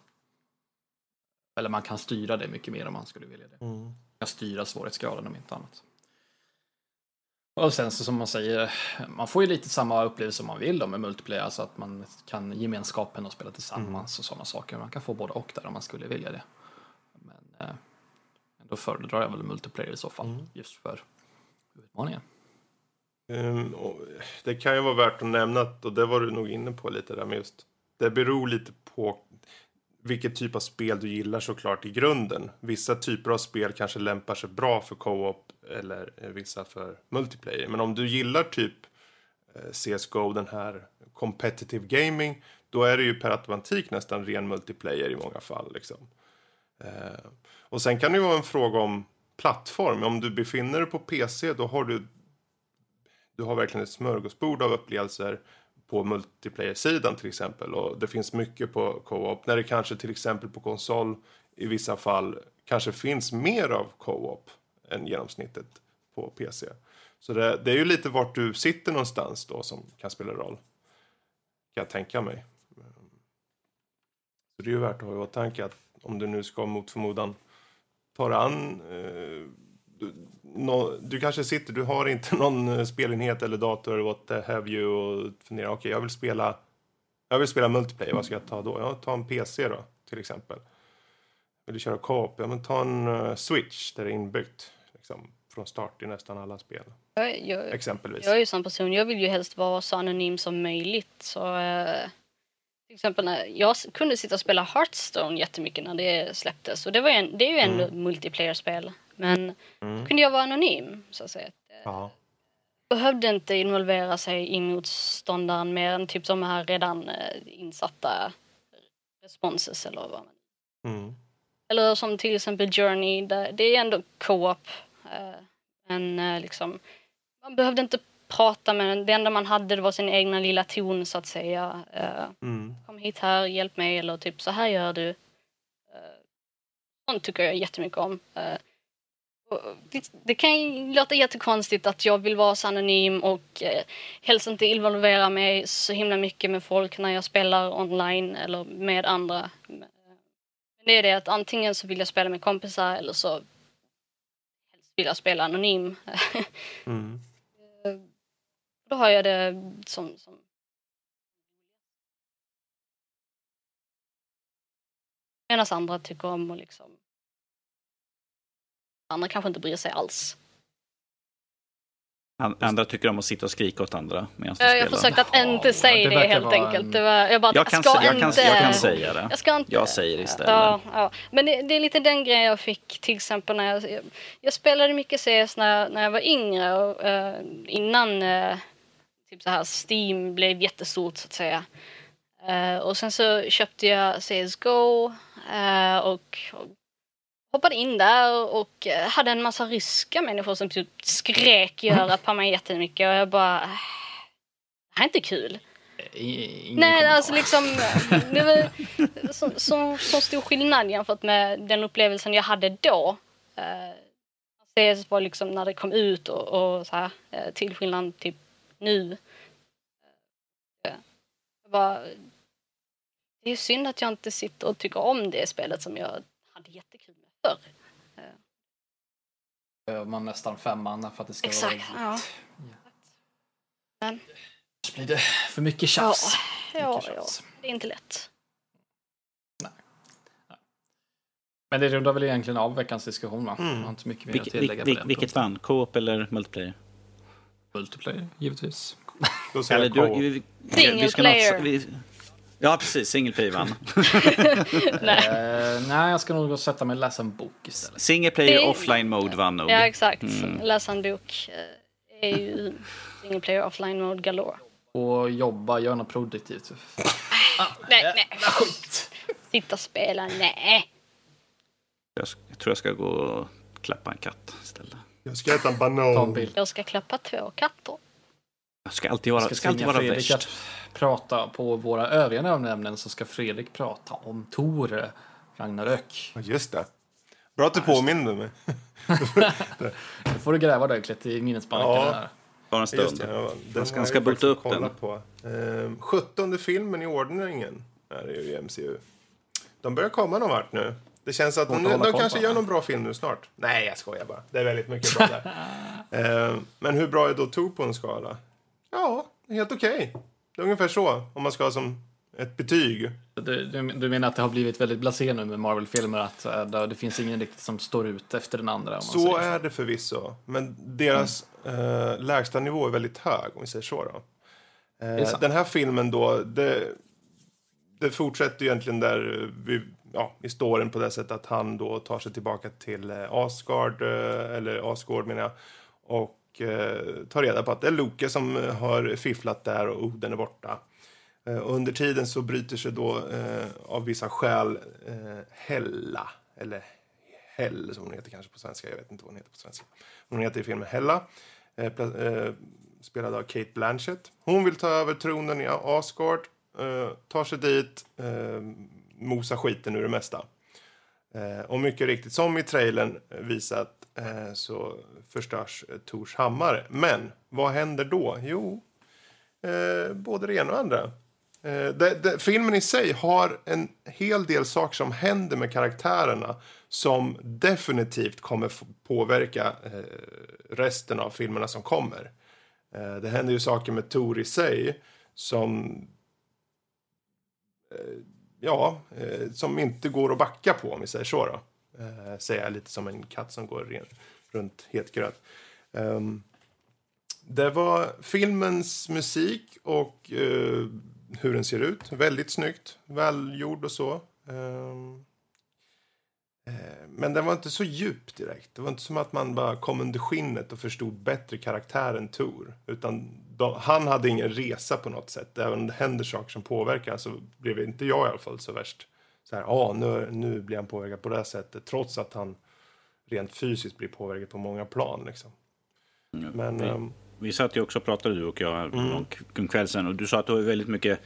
Eller man kan styra det mycket mer om man skulle vilja det. Man kan styra svårighetsgraden om inte annat. Och sen så som man säger, man får ju lite samma upplevelse som man vill då med multiplayer, alltså att man kan gemenskapen och spela tillsammans och sådana saker. Man kan få både och där om man skulle vilja det. Men eh, då föredrar jag väl multiplayer i så fall, just för utmaningar. Um, och det kan ju vara värt att nämna, att- och det var du nog inne på lite där med just. Det beror lite på vilket typ av spel du gillar såklart i grunden. Vissa typer av spel kanske lämpar sig bra för co-op eller vissa för multiplayer. Men om du gillar typ eh, CSGO, den här competitive gaming, då är det ju per automatik nästan ren multiplayer i många fall. Liksom. Ehm, och sen kan det ju vara en fråga om plattform. Om du befinner dig på PC, då har du du har verkligen ett smörgåsbord av upplevelser på multiplayer-sidan till exempel. Och det finns mycket på co-op. När det kanske till exempel på konsol i vissa fall kanske finns mer av co-op än genomsnittet på PC. Så det, det är ju lite vart du sitter någonstans då som kan spela roll. Kan jag tänka mig. Så det är ju värt att ha i åtanke att om du nu ska mot förmodan ta dig an eh, du, no, du kanske sitter, du har inte någon eh, spelenhet eller dator eller what have you och funderar, okej okay, jag vill spela jag vill spela multiplayer, vad ska jag ta då? Jag tar en PC då, till exempel. Vill du köra co-op? Ja, men ta en uh, switch där det är inbyggt liksom, från start i nästan alla spel. Jag, jag, Exempelvis. Jag är ju sån person, jag vill ju helst vara så anonym som möjligt. Så, uh, till exempel när jag kunde sitta och spela Hearthstone jättemycket när det släpptes. Och det, var en, det är ju ändå mm. multiplayer-spel. Men mm. kunde jag vara anonym, så att säga. Ja. Behövde inte involvera sig i motståndaren mer än typ de här redan eh, insatta responses eller vad man... Mm. Eller som till exempel Journey, där det är ändå co-op. Eh, men eh, liksom, man behövde inte prata med den. Det enda man hade det var sin egna lilla ton så att säga. Mm. Kom hit här, hjälp mig eller typ så här gör du. Sånt tycker jag jättemycket om. Det, det, kan låta jättekonstigt att jag vill vara så anonym och eh, helst inte involvera mig så himla mycket med folk när jag spelar online eller med andra. Men det är det att antingen så vill jag spela med kompisar eller så helst vill jag spela anonym. mm. Då har jag det som, som Medan andra tycker om att liksom andra kanske inte bryr sig alls. Andra tycker om att sitta och skrika åt andra medan de Jag försökte att inte säga det, det helt enkelt. Det var, jag, bara, jag, kan, ska jag, inte, kan, jag kan säga det. Jag, ska inte, jag säger istället. Ja, ja. Men det, det, är lite den grejen jag fick till exempel när jag, jag spelade mycket CS när, när jag var yngre och uh, innan uh, typ så här Steam blev jättestort så att säga. Uh, och sen så köpte jag CSGO och, och hoppade in där och eh, hade en massa ryska människor som typ skrek i örat på mig jättemycket och jag bara... Det här är inte kul. Ingen Nej, kommentar. alltså liksom... Det var så, så, så stor skillnad jämfört med den upplevelsen jag hade då. Uh, CS var liksom när det kom ut och, och så här, uh, till skillnad typ nu. Uh, bara, det är synd att jag inte sitter och tycker om det spelet som jag hade jättekul med förr. Behöver man nästan fem manna för att det ska Exakt, vara ja. Men. Så blir det för mycket tjafs. Ja, ja, mycket tjafs. ja, det är inte lätt. Nej. Nej. Men det rundar väl egentligen av veckans diskussion va? Mm. har inte mycket mer att tillägga vil, vil, Vilket vann? Co-op eller multiplayer? Multiplayer, givetvis. Då säger jag co-op. Single player. Ja, precis. Single player vann. nej. Uh, nej, jag ska nog gå sätta mig och läsa en bok istället. Single player offline mode vann nog. Ja, exakt. Mm. Läsa en bok uh, är ju single player offline mode galore. Och jobba, göra något produktivt. ah, nej, nej. Skit. Sitta och spela, nej. Jag, jag tror jag ska gå och klappa en katt istället. Jag ska äta en banan. Jag ska klappa två katter. Jag ska alltid vara, ska ska alltid vara Fredrik värst. prata på våra övriga nämnen så ska Fredrik prata om Tor Ragnarök. Just det. Bra att du påminner mig. Nu får du gräva ordentligt i minnesbanken. Ja. Bara en stund. Ja, den ska, ska bota upp den. På. Ehm, 17 filmen i ordningen är det ju i MCU. De börjar komma någon vart nu. Det känns att de, de kanske gör någon bra film nu snart. Nej, jag skojar bara. Det är väldigt mycket bra där. ehm, men hur bra är då Tor på en skala? Ja, helt okej. Okay. Det är ungefär så, om man ska ha som ett betyg. Du, du, du menar att det har blivit väldigt blasé nu med Marvel-filmer? Att äh, det finns ingen riktigt som står ut efter den andra? så, så är det förvisso. Men deras mm. äh, lägsta nivå är väldigt hög, om vi säger så. Då. Äh, den här filmen då, det, det fortsätter egentligen där vi, ja, i storyn på det sättet att han då tar sig tillbaka till eh, Asgard, eh, eller Asgård menar jag. Och eh, tar reda på att det är Loke som eh, har fifflat där och Oden är borta. Eh, under tiden så bryter sig då eh, av vissa skäl eh, Hella, eller Hell som hon heter kanske på svenska, jag vet inte vad hon heter på svenska. Hon heter i filmen Hella, eh, eh, spelad av Kate Blanchett. Hon vill ta över tronen i Asgard, eh, tar sig dit, mosa mosar skiten ur det mesta. Eh, och mycket riktigt, som i trailern visat eh, så förstörs eh, Tors hammare. Men vad händer då? Jo, eh, både det ena och andra. Eh, det, det, filmen i sig har en hel del saker som händer med karaktärerna som definitivt kommer påverka eh, resten av filmerna som kommer. Eh, det händer ju saker med Tor i sig som eh, ja, eh, som inte går att backa på om vi säger så då. Eh, säger jag lite som en katt som går ren, runt het gröt. Um, det var filmens musik och eh, hur den ser ut. Väldigt snyggt, välgjord och så. Um, men den var inte så djup direkt. Det var inte som att man bara kom under skinnet och förstod bättre karaktären Tor. Utan de, han hade ingen resa på något sätt. Även om det händer saker som påverkar så blev inte jag i alla fall så värst så här, ah, nu, nu blir han påverkad på det här sättet. Trots att han rent fysiskt blir påverkad på många plan. Liksom. Men, vi, um, vi satt ju också och pratade du och jag mm. en kväll sen och du sa att du har väldigt mycket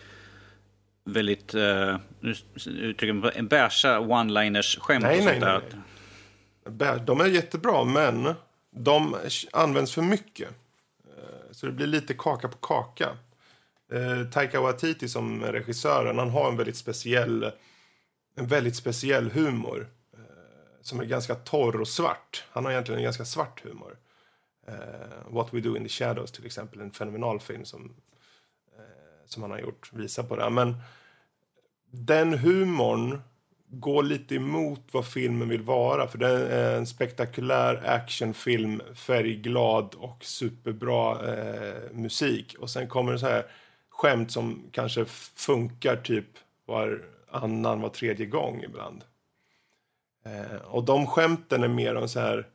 väldigt, uh, nu uttrycker man en bärsa one-liners skämt nej, och sånt nej, nej, där. De är jättebra men de används för mycket. Så det blir lite kaka på kaka. Eh, Taika Waititi som regissören, han har en väldigt speciell en väldigt speciell humor. Eh, som är ganska torr och svart. Han har egentligen en ganska svart humor. Eh, What We Do In The Shadows till exempel, en fenomenal film som, eh, som han har gjort, visar på det. Men den humorn går lite emot vad filmen vill vara. För det är en spektakulär actionfilm, färgglad och superbra eh, musik. Och sen kommer det så här skämt som kanske funkar typ varannan, var tredje gång ibland. Eh, och de skämten är mer om så här eh,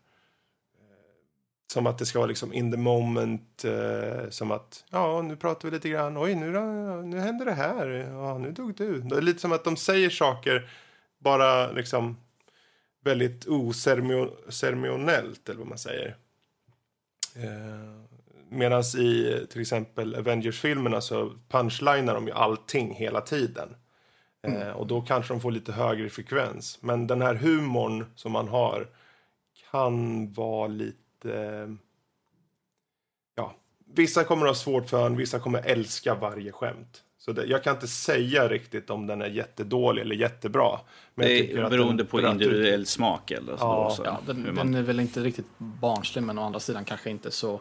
som att det ska vara liksom in the moment. Eh, som att, ja, nu pratar vi lite grann. Oj, nu, eh, nu händer det här. Ja, nu dog du. Det är lite som att de säger saker bara liksom väldigt oceremoniellt, eller vad man säger. Eh, Medan i till exempel Avengers-filmerna så punchlinar de ju allting hela tiden. Mm. Eh, och då kanske de får lite högre frekvens. Men den här humorn som man har kan vara lite... Ja, vissa kommer att ha svårt för den, vissa kommer älska varje skämt. Så det, jag kan inte säga riktigt om den är jättedålig eller jättebra. Men det är beroende på individuell ut. smak eller så. Ja, så, ja den, man... den, är väl inte riktigt barnslig men å andra sidan kanske inte så,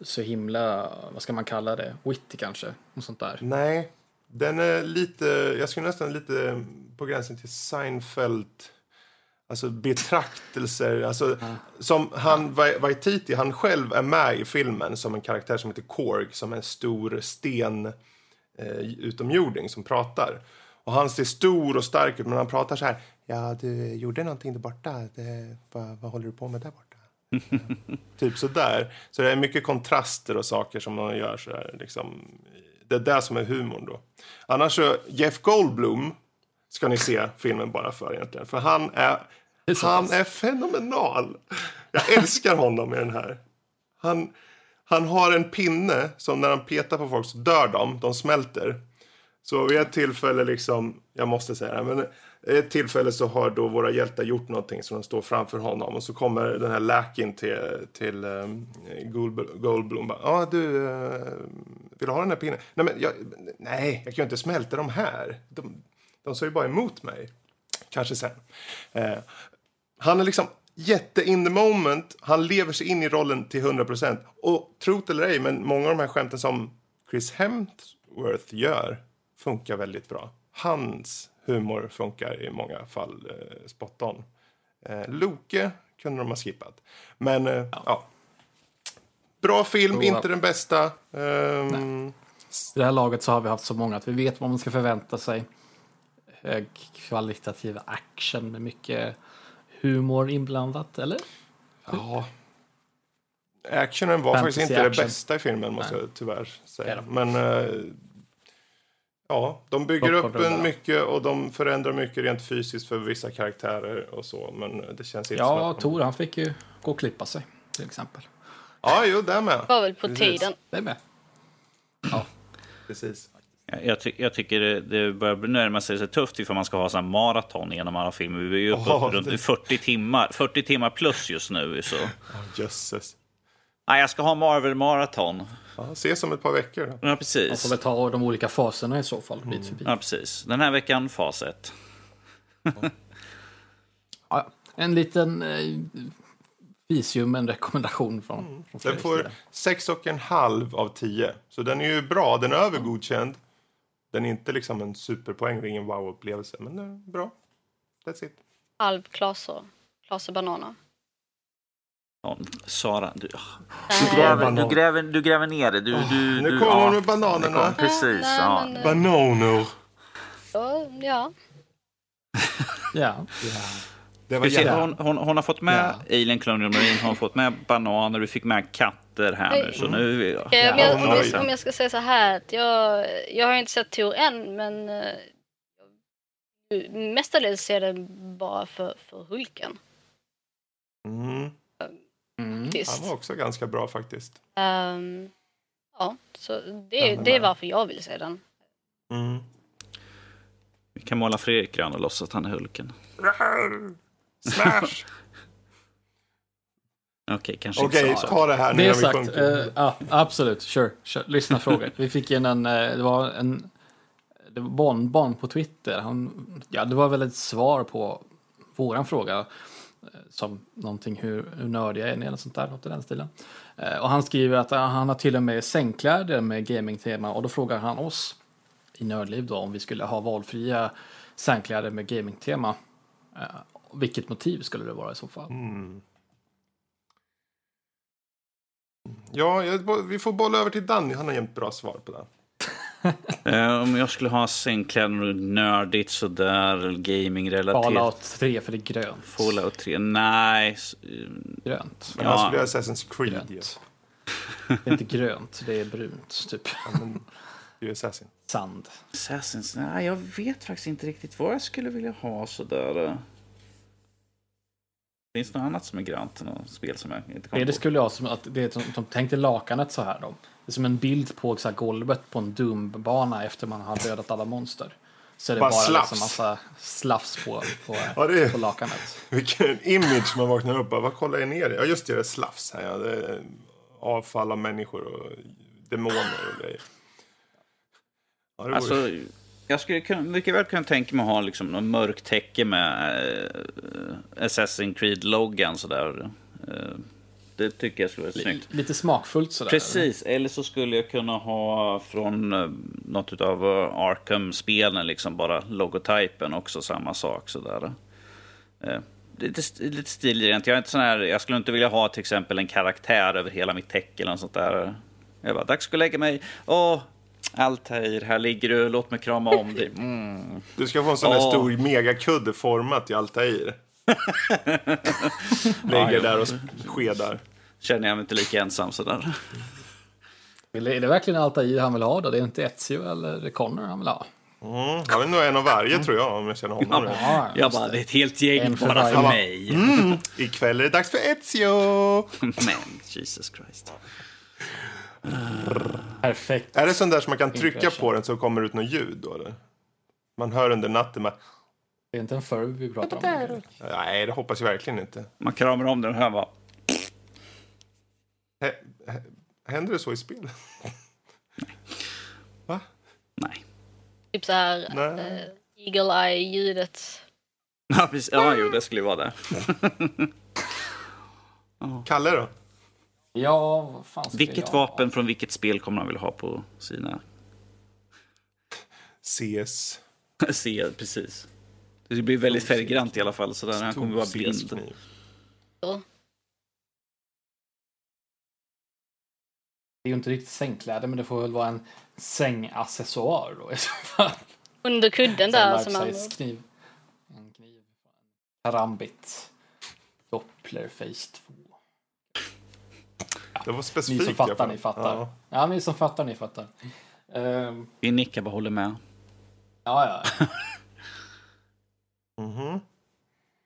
så himla, vad ska man kalla det, witty kanske. Och sånt där. Nej, den är lite, jag skulle nästan lite på gränsen till Seinfeld. Alltså betraktelser. Alltså, mm. Som han, Waititi, han själv är med i filmen som en karaktär som heter Korg. Som är en stor sten eh, utomjording som pratar. Och han ser stor och stark ut men han pratar så här. Ja, du gjorde någonting där borta. Det, vad, vad håller du på med där borta? typ så där. Så det är mycket kontraster och saker som man gör så här, liksom, det är det som är humorn då. Annars så, Jeff Goldblum ska ni se filmen bara för egentligen. För han är, är han är fenomenal. Jag älskar honom i den här. Han, han har en pinne som när han petar på folk så dör de, de smälter. Så vid ett tillfälle, liksom, jag måste säga det, men ett tillfälle så har då våra hjältar gjort någonting så de står framför honom och så kommer den här läkaren till, till ehm, um, Goldblum. Ja, ah, du, uh, vill du ha den här pinnen? Nej, men jag, nej, jag kan ju inte smälta de här. De, de står ju bara emot mig. Kanske sen. Uh, han är liksom jätte in the moment. Han lever sig in i rollen till 100 procent. Och trot eller ej, men många av de här skämten som Chris Hemsworth gör funkar väldigt bra. Hans humor funkar i många fall eh, spot on. Eh, Loke kunde de ha skippat. Men eh, ja. ja. Bra film, så, inte den bästa. Um... I det här laget så har vi haft så många att vi vet vad man ska förvänta sig. Hög kvalitativ action med mycket humor inblandat, eller? Ja. Actionen var Fantasy faktiskt inte action. det bästa i filmen, måste Nej. jag tyvärr säga. Men uh, Ja, de bygger upp en mycket och de förändrar mycket rent fysiskt för vissa karaktärer och så. Men det känns inte Ja, Tor han fick ju gå och klippa sig till exempel. Ja, jo, det med. var väl på Precis. tiden. Det med. Ja, precis. Jag, ty jag tycker det, det börjar närma sig så tufft ifall man ska ha sån maraton genom alla filmer. Vi är ju uppe Oh, runt det- 40 timmar, 40 timmar plus just nu. Så. Oh, jösses. Nej, jag ska ha Marvel Marathon. Ja, ses om ett par veckor då. Ja, Man precis. får väl ta de olika faserna i så fall. Bit för bit. Ja, precis. Den här veckan, fas 1. Ja, en liten eh, visium, en rekommendation från, från Den får sida. sex och en halv av 10. Så den är ju bra. Den är över godkänd. Den är inte liksom en superpoäng, är ingen wow-upplevelse. Men den är bra. That's it. Halv klasor. Klasor bananer. Ja, Sara, du, Nej. du, gräver, du, gräver, du gräver ner det. Du, du, Nu du, kommer ja, hon med bananerna. Precis, Nej, ja. men, eh, Bananer. ja, ja. Ja. Det var hon, hon, hon har fått med Ja. Alien Colonial Marine, hon har fått med bananer, vi fick med katter här nu. Så nu är vi, Okej, om, jag, om, Ja, jag, om jag ska säga så här, att jag, jag har inte sett Tor än, men eh, mestadels ser den bara för, för Hulken. Mm. Mm. Han var också ganska bra faktiskt. Ehm, ja, så det, Ja, det är varför jag vill se den. Mm. vi kan måla Fredrik grön och låtsas att han är Hulken. Smash! Okej, kanske Okej, inte så. ta det här nu Det är innan vi sagt. sjunker. eh, ja, absolut. Sure. sure. Lyssna frågor. Vi fick in en, eh, det var en det var barn, barn på Twitter. Han, ja, det var väl ett svar på våran fråga. eh, Som någonting hur, hur nördiga är ni eller sånt där, något i den stilen. Och han skriver att han har till och med sängkläder med gamingtema och då frågar han oss i Nördliv då om vi skulle ha valfria sängkläder med gamingtema. Vilket motiv skulle det vara i så fall? Mm. Ja, jag, vi får bolla över till Danny. Han har jämt bra svar på det. Eh, om jag skulle ha sängkläder nördigt sådär, gaming-relaterat. Fallout 3 för det är grönt. Fallout 3? Nej. eh, Grönt. Men Ja. han skulle göra Assassin's Creed grönt. Det är inte grönt, det är brunt. Typ Ja, men det är Assassin. sand. Assassins? Nej, jag vet faktiskt inte riktigt vad jag skulle vilja ha sådär. Finns det något annat som är grönt? Något spel som jag inte kommer Det, skulle jag som att det är som, de tänkte lakanet så här då. Det är som en bild på så här, golvet på en Doom-bana efter man har dödat alla monster. Så är det Bara bara, slafs. liksom massa slafs på, på, Ja, det är- på lakanet. Vilken image man vaknar upp av. Vad kollar jag ner i? Ja, just det, det är slafs här. Ja. Det är avfall av människor och demoner och grejer. Ja. Alltså, jag skulle kunna, mycket väl kunna tänka mig att ha liksom någon mörk täcke med eh, Assassin's Creed-loggan sådär. Eh, det tycker jag skulle vara snyggt. Lite smakfullt sådär. Precis, eller så skulle jag kunna ha från eh, något av Arkham-spelen, liksom bara logotypen också, samma sak sådär. Eh, lite, lite stilrent. Jag, är inte sån här, jag skulle inte vilja ha till exempel en karaktär över hela mitt täcke eller något sånt där. Jag bara, dags att gå och lägga mig. Åh, Altair, här ligger du, låt mig krama om dig. Mm. Du ska få en sån där Åh. stor megakudde format i Altair. Ligger där och skedar. Känner jag mig inte lika ensam sådär. Är det verkligen Altair han vill ha då? Det är inte Ezio eller Connor han vill ha? Mm. Jag vill nog en av varje tror jag om jag känner honom rätt. Ja, Jag bara, det. det är ett helt gäng bara för mig. Mm. Ikväll är det dags för Ezio! Men, Jesus Christ. Perfekt. Är det sån där som man kan trycka på den så kommer det ut något ljud då eller? Man hör under natten bara, Det är inte en Furby vi pratar om. nej det hoppas jag verkligen inte. Man kramar om den och hör bara... Händer det så i spel? Va? Nej. Typ så här Nej. eh, Eagle Eye-ljudet. Ja, precis. ja jo, det skulle ju vara det. Kalle då? Ja, vad fan ska Vilket jag vapen från vilket spel kommer han vilja ha på sina... CS. Se, precis. Det blir väldigt färggrant i alla fall, så där han kommer vara blind. Det är ju inte riktigt sängkläder, men det får väl vara en sängaccessoar då i så fall. Under kudden där som man... Life-size kniv. En kniv. Karambit. Doppler Face 2. Det var Ni specifikt. som i alla fattar, ni fattar. Ja. Ja, ni som fattar, ni fattar. Ehm, Vi nickar bara håller med. ja, ja. Mhm.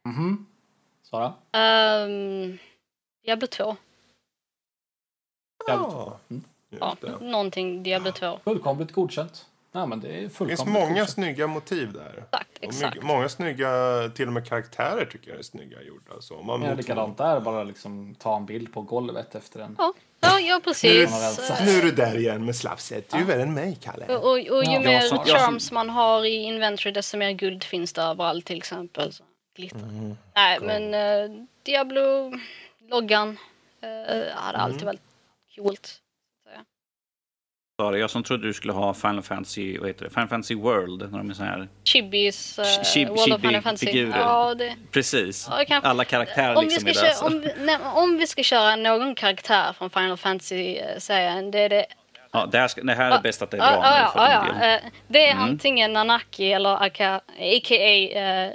Mhm. Sara? Um, Diablo 2. Jävligt Ja. Mm. Ja, det. någonting Diablo 2. Fullkomligt godkänt. Ja, men det är Det finns många godkänt. snygga motiv där. Exakt, exakt. mycket, många snygga, till och med karaktärer tycker jag är snygga gjorda. Så om man Ja, likadant där, bara liksom ta en bild på golvet efter en. Ja, ja, ja Nu, precis. Eh, nu är du där igen med slafset. Du är värre än mig, Kalle. Och, och, och ju Ja, mer charms man har i inventory desto mer guld finns det överallt till exempel. Så, glitter. Mm. Nej men uh, Diablo-loggan uh, hade alltid varit coolt. Jag som trodde du skulle ha Final Fantasy, vad heter det? Final Fantasy World, när de är så här. Chibis uh, Chib- World of Final Fantasy. chibi-figurer. Ja, det, Precis. Ja, kanske- Alla karaktärer om, vi liksom ska är köra, om, vi, nej, om vi ska köra någon karaktär från Final Fantasy-serien, det är det Ja, det, här ska, det här är bäst att det är bra Ja, nu ja, ja, ja. Eh, Det är Mm. antingen Nanaki eller aka, a.k.a. eh,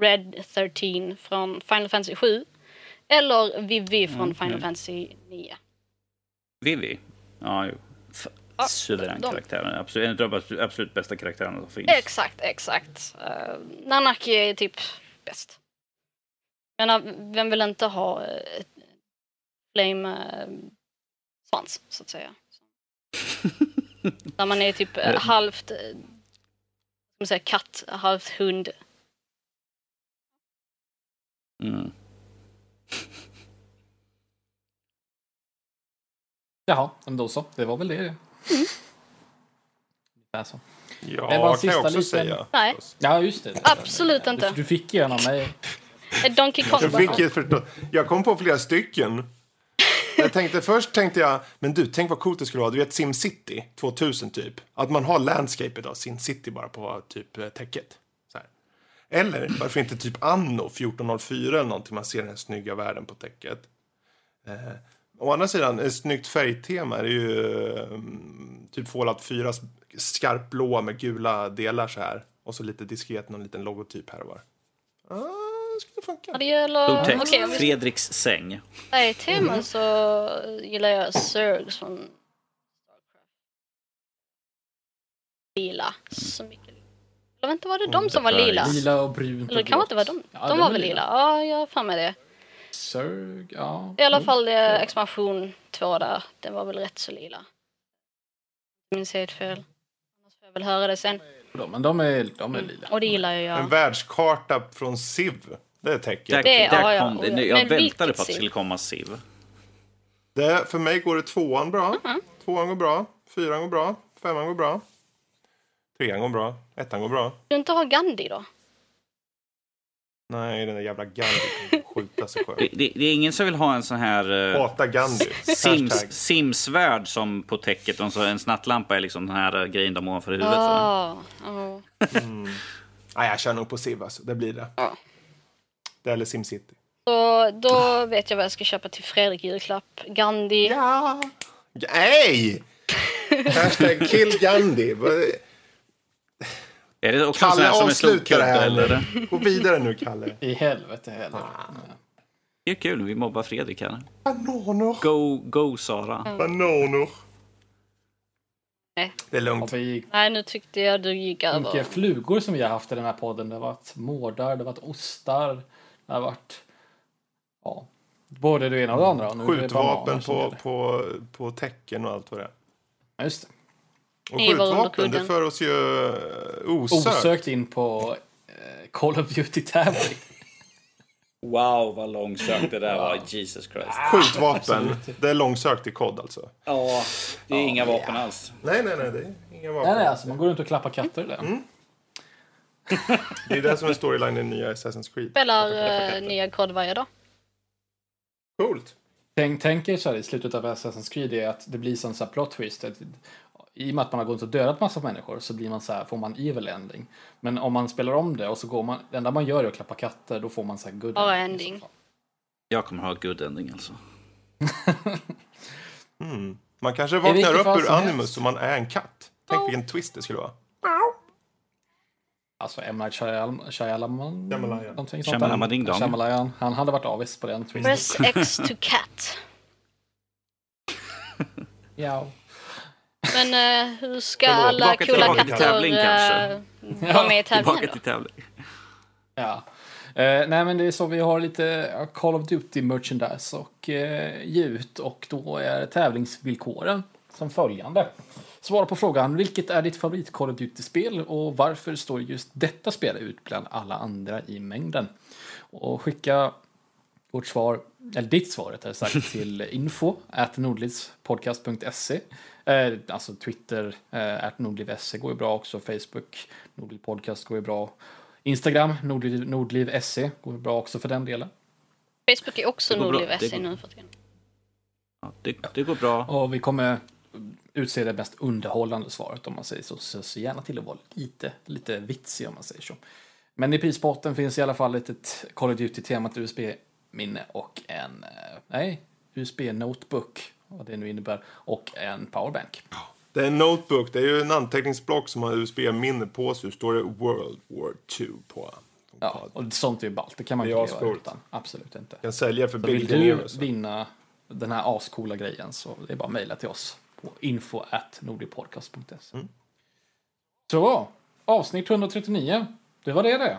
Red 13 från Final Fantasy 7. Eller Vivi från Final mm. Fantasy 9. Vivi. Ja, jo. Ja, Suverän de- karaktär. Absolut, en av de absolut, absolut bästa karaktärerna som finns. Exakt, exakt. Uh, Nanaki är typ bäst. Men vem vill inte ha uh, ett flame uh, svans, så att säga. När man är typ halvt, man säga, katt, halvt hund. Mm. Jaha, men då så. Det var väl det. Mm. Ungefär så. Ja, Det var kan jag sista också liten- säga. Nej. Ja, just det. Absolut Du, inte. du fick ju en av mig. Donkey Kong. Jag, fick ett förstå- jag kom på flera stycken. Jag tänkte, först tänkte jag, men du, tänk vad coolt det skulle vara. Du vet SimCity 2000 typ. Att man har landscapet av SimCity bara på typ eh, täcket. Eller varför inte typ Anno 1404 eller någonting. Man ser den här snygga världen på täcket. Eh, å andra sidan, ett snyggt färgtema är ju eh, typ Fallout 4 skarpt blå med gula delar så här. Och så lite diskret någon liten logotyp här och var. Ah, det skulle funka. När det gäller... Text. vi Fredriks säng. säger teman så gillar jag Zergs från. Lila. Så mycket. Eller vänta, var det de som var lila? Lila och brunt Eller det kanske inte var de? Ja, de var väl lila. lila? Ja, jag har för mig det. Zerg, ja. I alla Jo. fall eh, expansion 2 där. Den var väl rätt så lila. Jag minns helt fel. Annars får jag väl höra det sen. De- Men de är, de är lila. Och det gillar ju En jag. världskarta från Civ. Det är tecken. Där, Det- där ja, ja. kom det. Men Jag väntade vilket på att det Civ? skulle komma Civ. Det, för mig går det tvåan bra. Tvåan går bra. Fyran går bra. Femman går bra. Trean går bra. Ettan går bra. Du inte har Gandhi då? Nej, den där jävla Gandhi skjuta sig Det, själv. det, det är ingen som vill ha en sån här eh, Hata Gandhi. Sims, Hashtag. Sims-värld som på täcket. Och så en snattlampa är liksom den här eh, grejen de ovanför huvudet. va? Ah, ja. Nej, jag kör nog på Civ alltså. Det blir det. Ja. Det eller SimCity. Så då vet jag vad jag ska köpa till Fredrik julklapp. Gandhi. Ja! Nej! Hashtag kill Gandhi. Är det också en sån Kalle, här som en det här Eller? nu. Gå vidare nu, Kalle. I helvete heller. Det är kul, vi mobbar Fredrik här. Bananer. Go, go Sara. Bananer. Nej. Det är lugnt. vi Nej, nu tyckte jag du gick mycket över. flugor som vi har haft i den här podden. Det har varit mårdar, det har varit ostar, det har varit ja, både det ena och det andra. Nu är det Skjutvapen på, gäller. på, på tecken och allt vad det är. Ja, Just det. Och skjutvapen, det för oss ju eh, osökt. Osökt in på eh, Call of Duty-tävling. Wow, vad långsökt det där var. Jesus Christ. Skjutvapen, det är långsökt i kod alltså. Ja, det är inga vapen alls. Nej, nej, nej, det är inga vapen. Nej, nej, alltså man går runt och klappar katter där. Mm. Det är det som är storyline i nya Assassin's Creed. Spelar uh, nya kod varje dag. Coolt. Tänk, tänk er så här i slutet av Assassin's Creed är att det blir sån så här plot twist. I och med att man har gått och dödat massa människor så blir man så här, får man evil ending. Men om man spelar om det och så går man, det enda man gör är att klappa katter, då får man så här good ending. ending. Jag kommer ha good ending alltså. Mm. Man kanske vaknar upp ur Animus och man är en katt. Tänk vilken twist det skulle vara. Alltså M. Night Shyam- Shyamalan? Shyamalan. någonting sånt där. Shyamalan Ding Dong. Shyamalan. Han hade varit avis på den twisten. Press X to cat. Ja. Men eh, hur ska Förlåt, alla coola katter tävling, uh, vara med i tävlingen då? till tävling. ja. Eh, nej men det är så vi har lite Call of Duty merchandise och eh, ge ut och då är tävlingsvillkoren som följande. Svara på frågan, vilket är ditt favorit Call of Duty-spel och varför står just detta spel ut bland alla andra i mängden? Och skicka vårt svar, eller ditt svar rättare sagt, till info at nordlivspodcast.se. Eh, alltså Twitter, eh, nordliv.se går ju bra också, Facebook, Nordliv Podcast går ju bra. Instagram, Nordliv, Nordliv SE går ju bra också för den delen. Facebook är också Det går bra. Nordliv Det SE går- nu för tiden. Ja, det, det går bra. Och vi kommer utse det mest underhållande svaret om man säger så. Så se gärna till att vara lite, lite vitsig om man säger så. Men i prisbotten finns i alla fall ett, ett Call of Duty-temat USB-minne och en, eh, nej, USB-notebook, vad det nu innebär, och en powerbank. Det är en notebook, det är ju en anteckningsblock som har USB-minne på sig. Står det World War 2 på. Ja, och sånt är ju ballt, det kan man Det inte leva ascoolt. utan. Absolut inte. Kan sälja för Så vill du vinna den här ascoola grejen så det är bara att mejla till oss på info at. Mm. Så, avsnitt 139. Det var det det.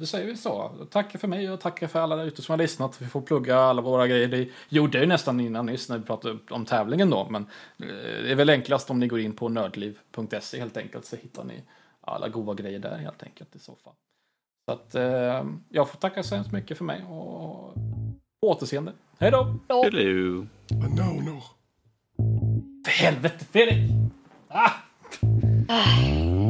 Det säger vi så. Tackar för mig och tackar för alla där ute som har lyssnat. Vi får plugga alla våra grejer. Det gjorde jag ju nästan innan nyss när vi pratade om tävlingen då. Men eh, det är väl enklast om ni går in på nördliv.se helt enkelt så hittar ni alla goda grejer där helt enkelt i så fall. Så att eh, jag får tacka så hemskt mycket för mig och på återseende. Hej då! Hello. No, no. För helvete Fredrik! Ah! Ah.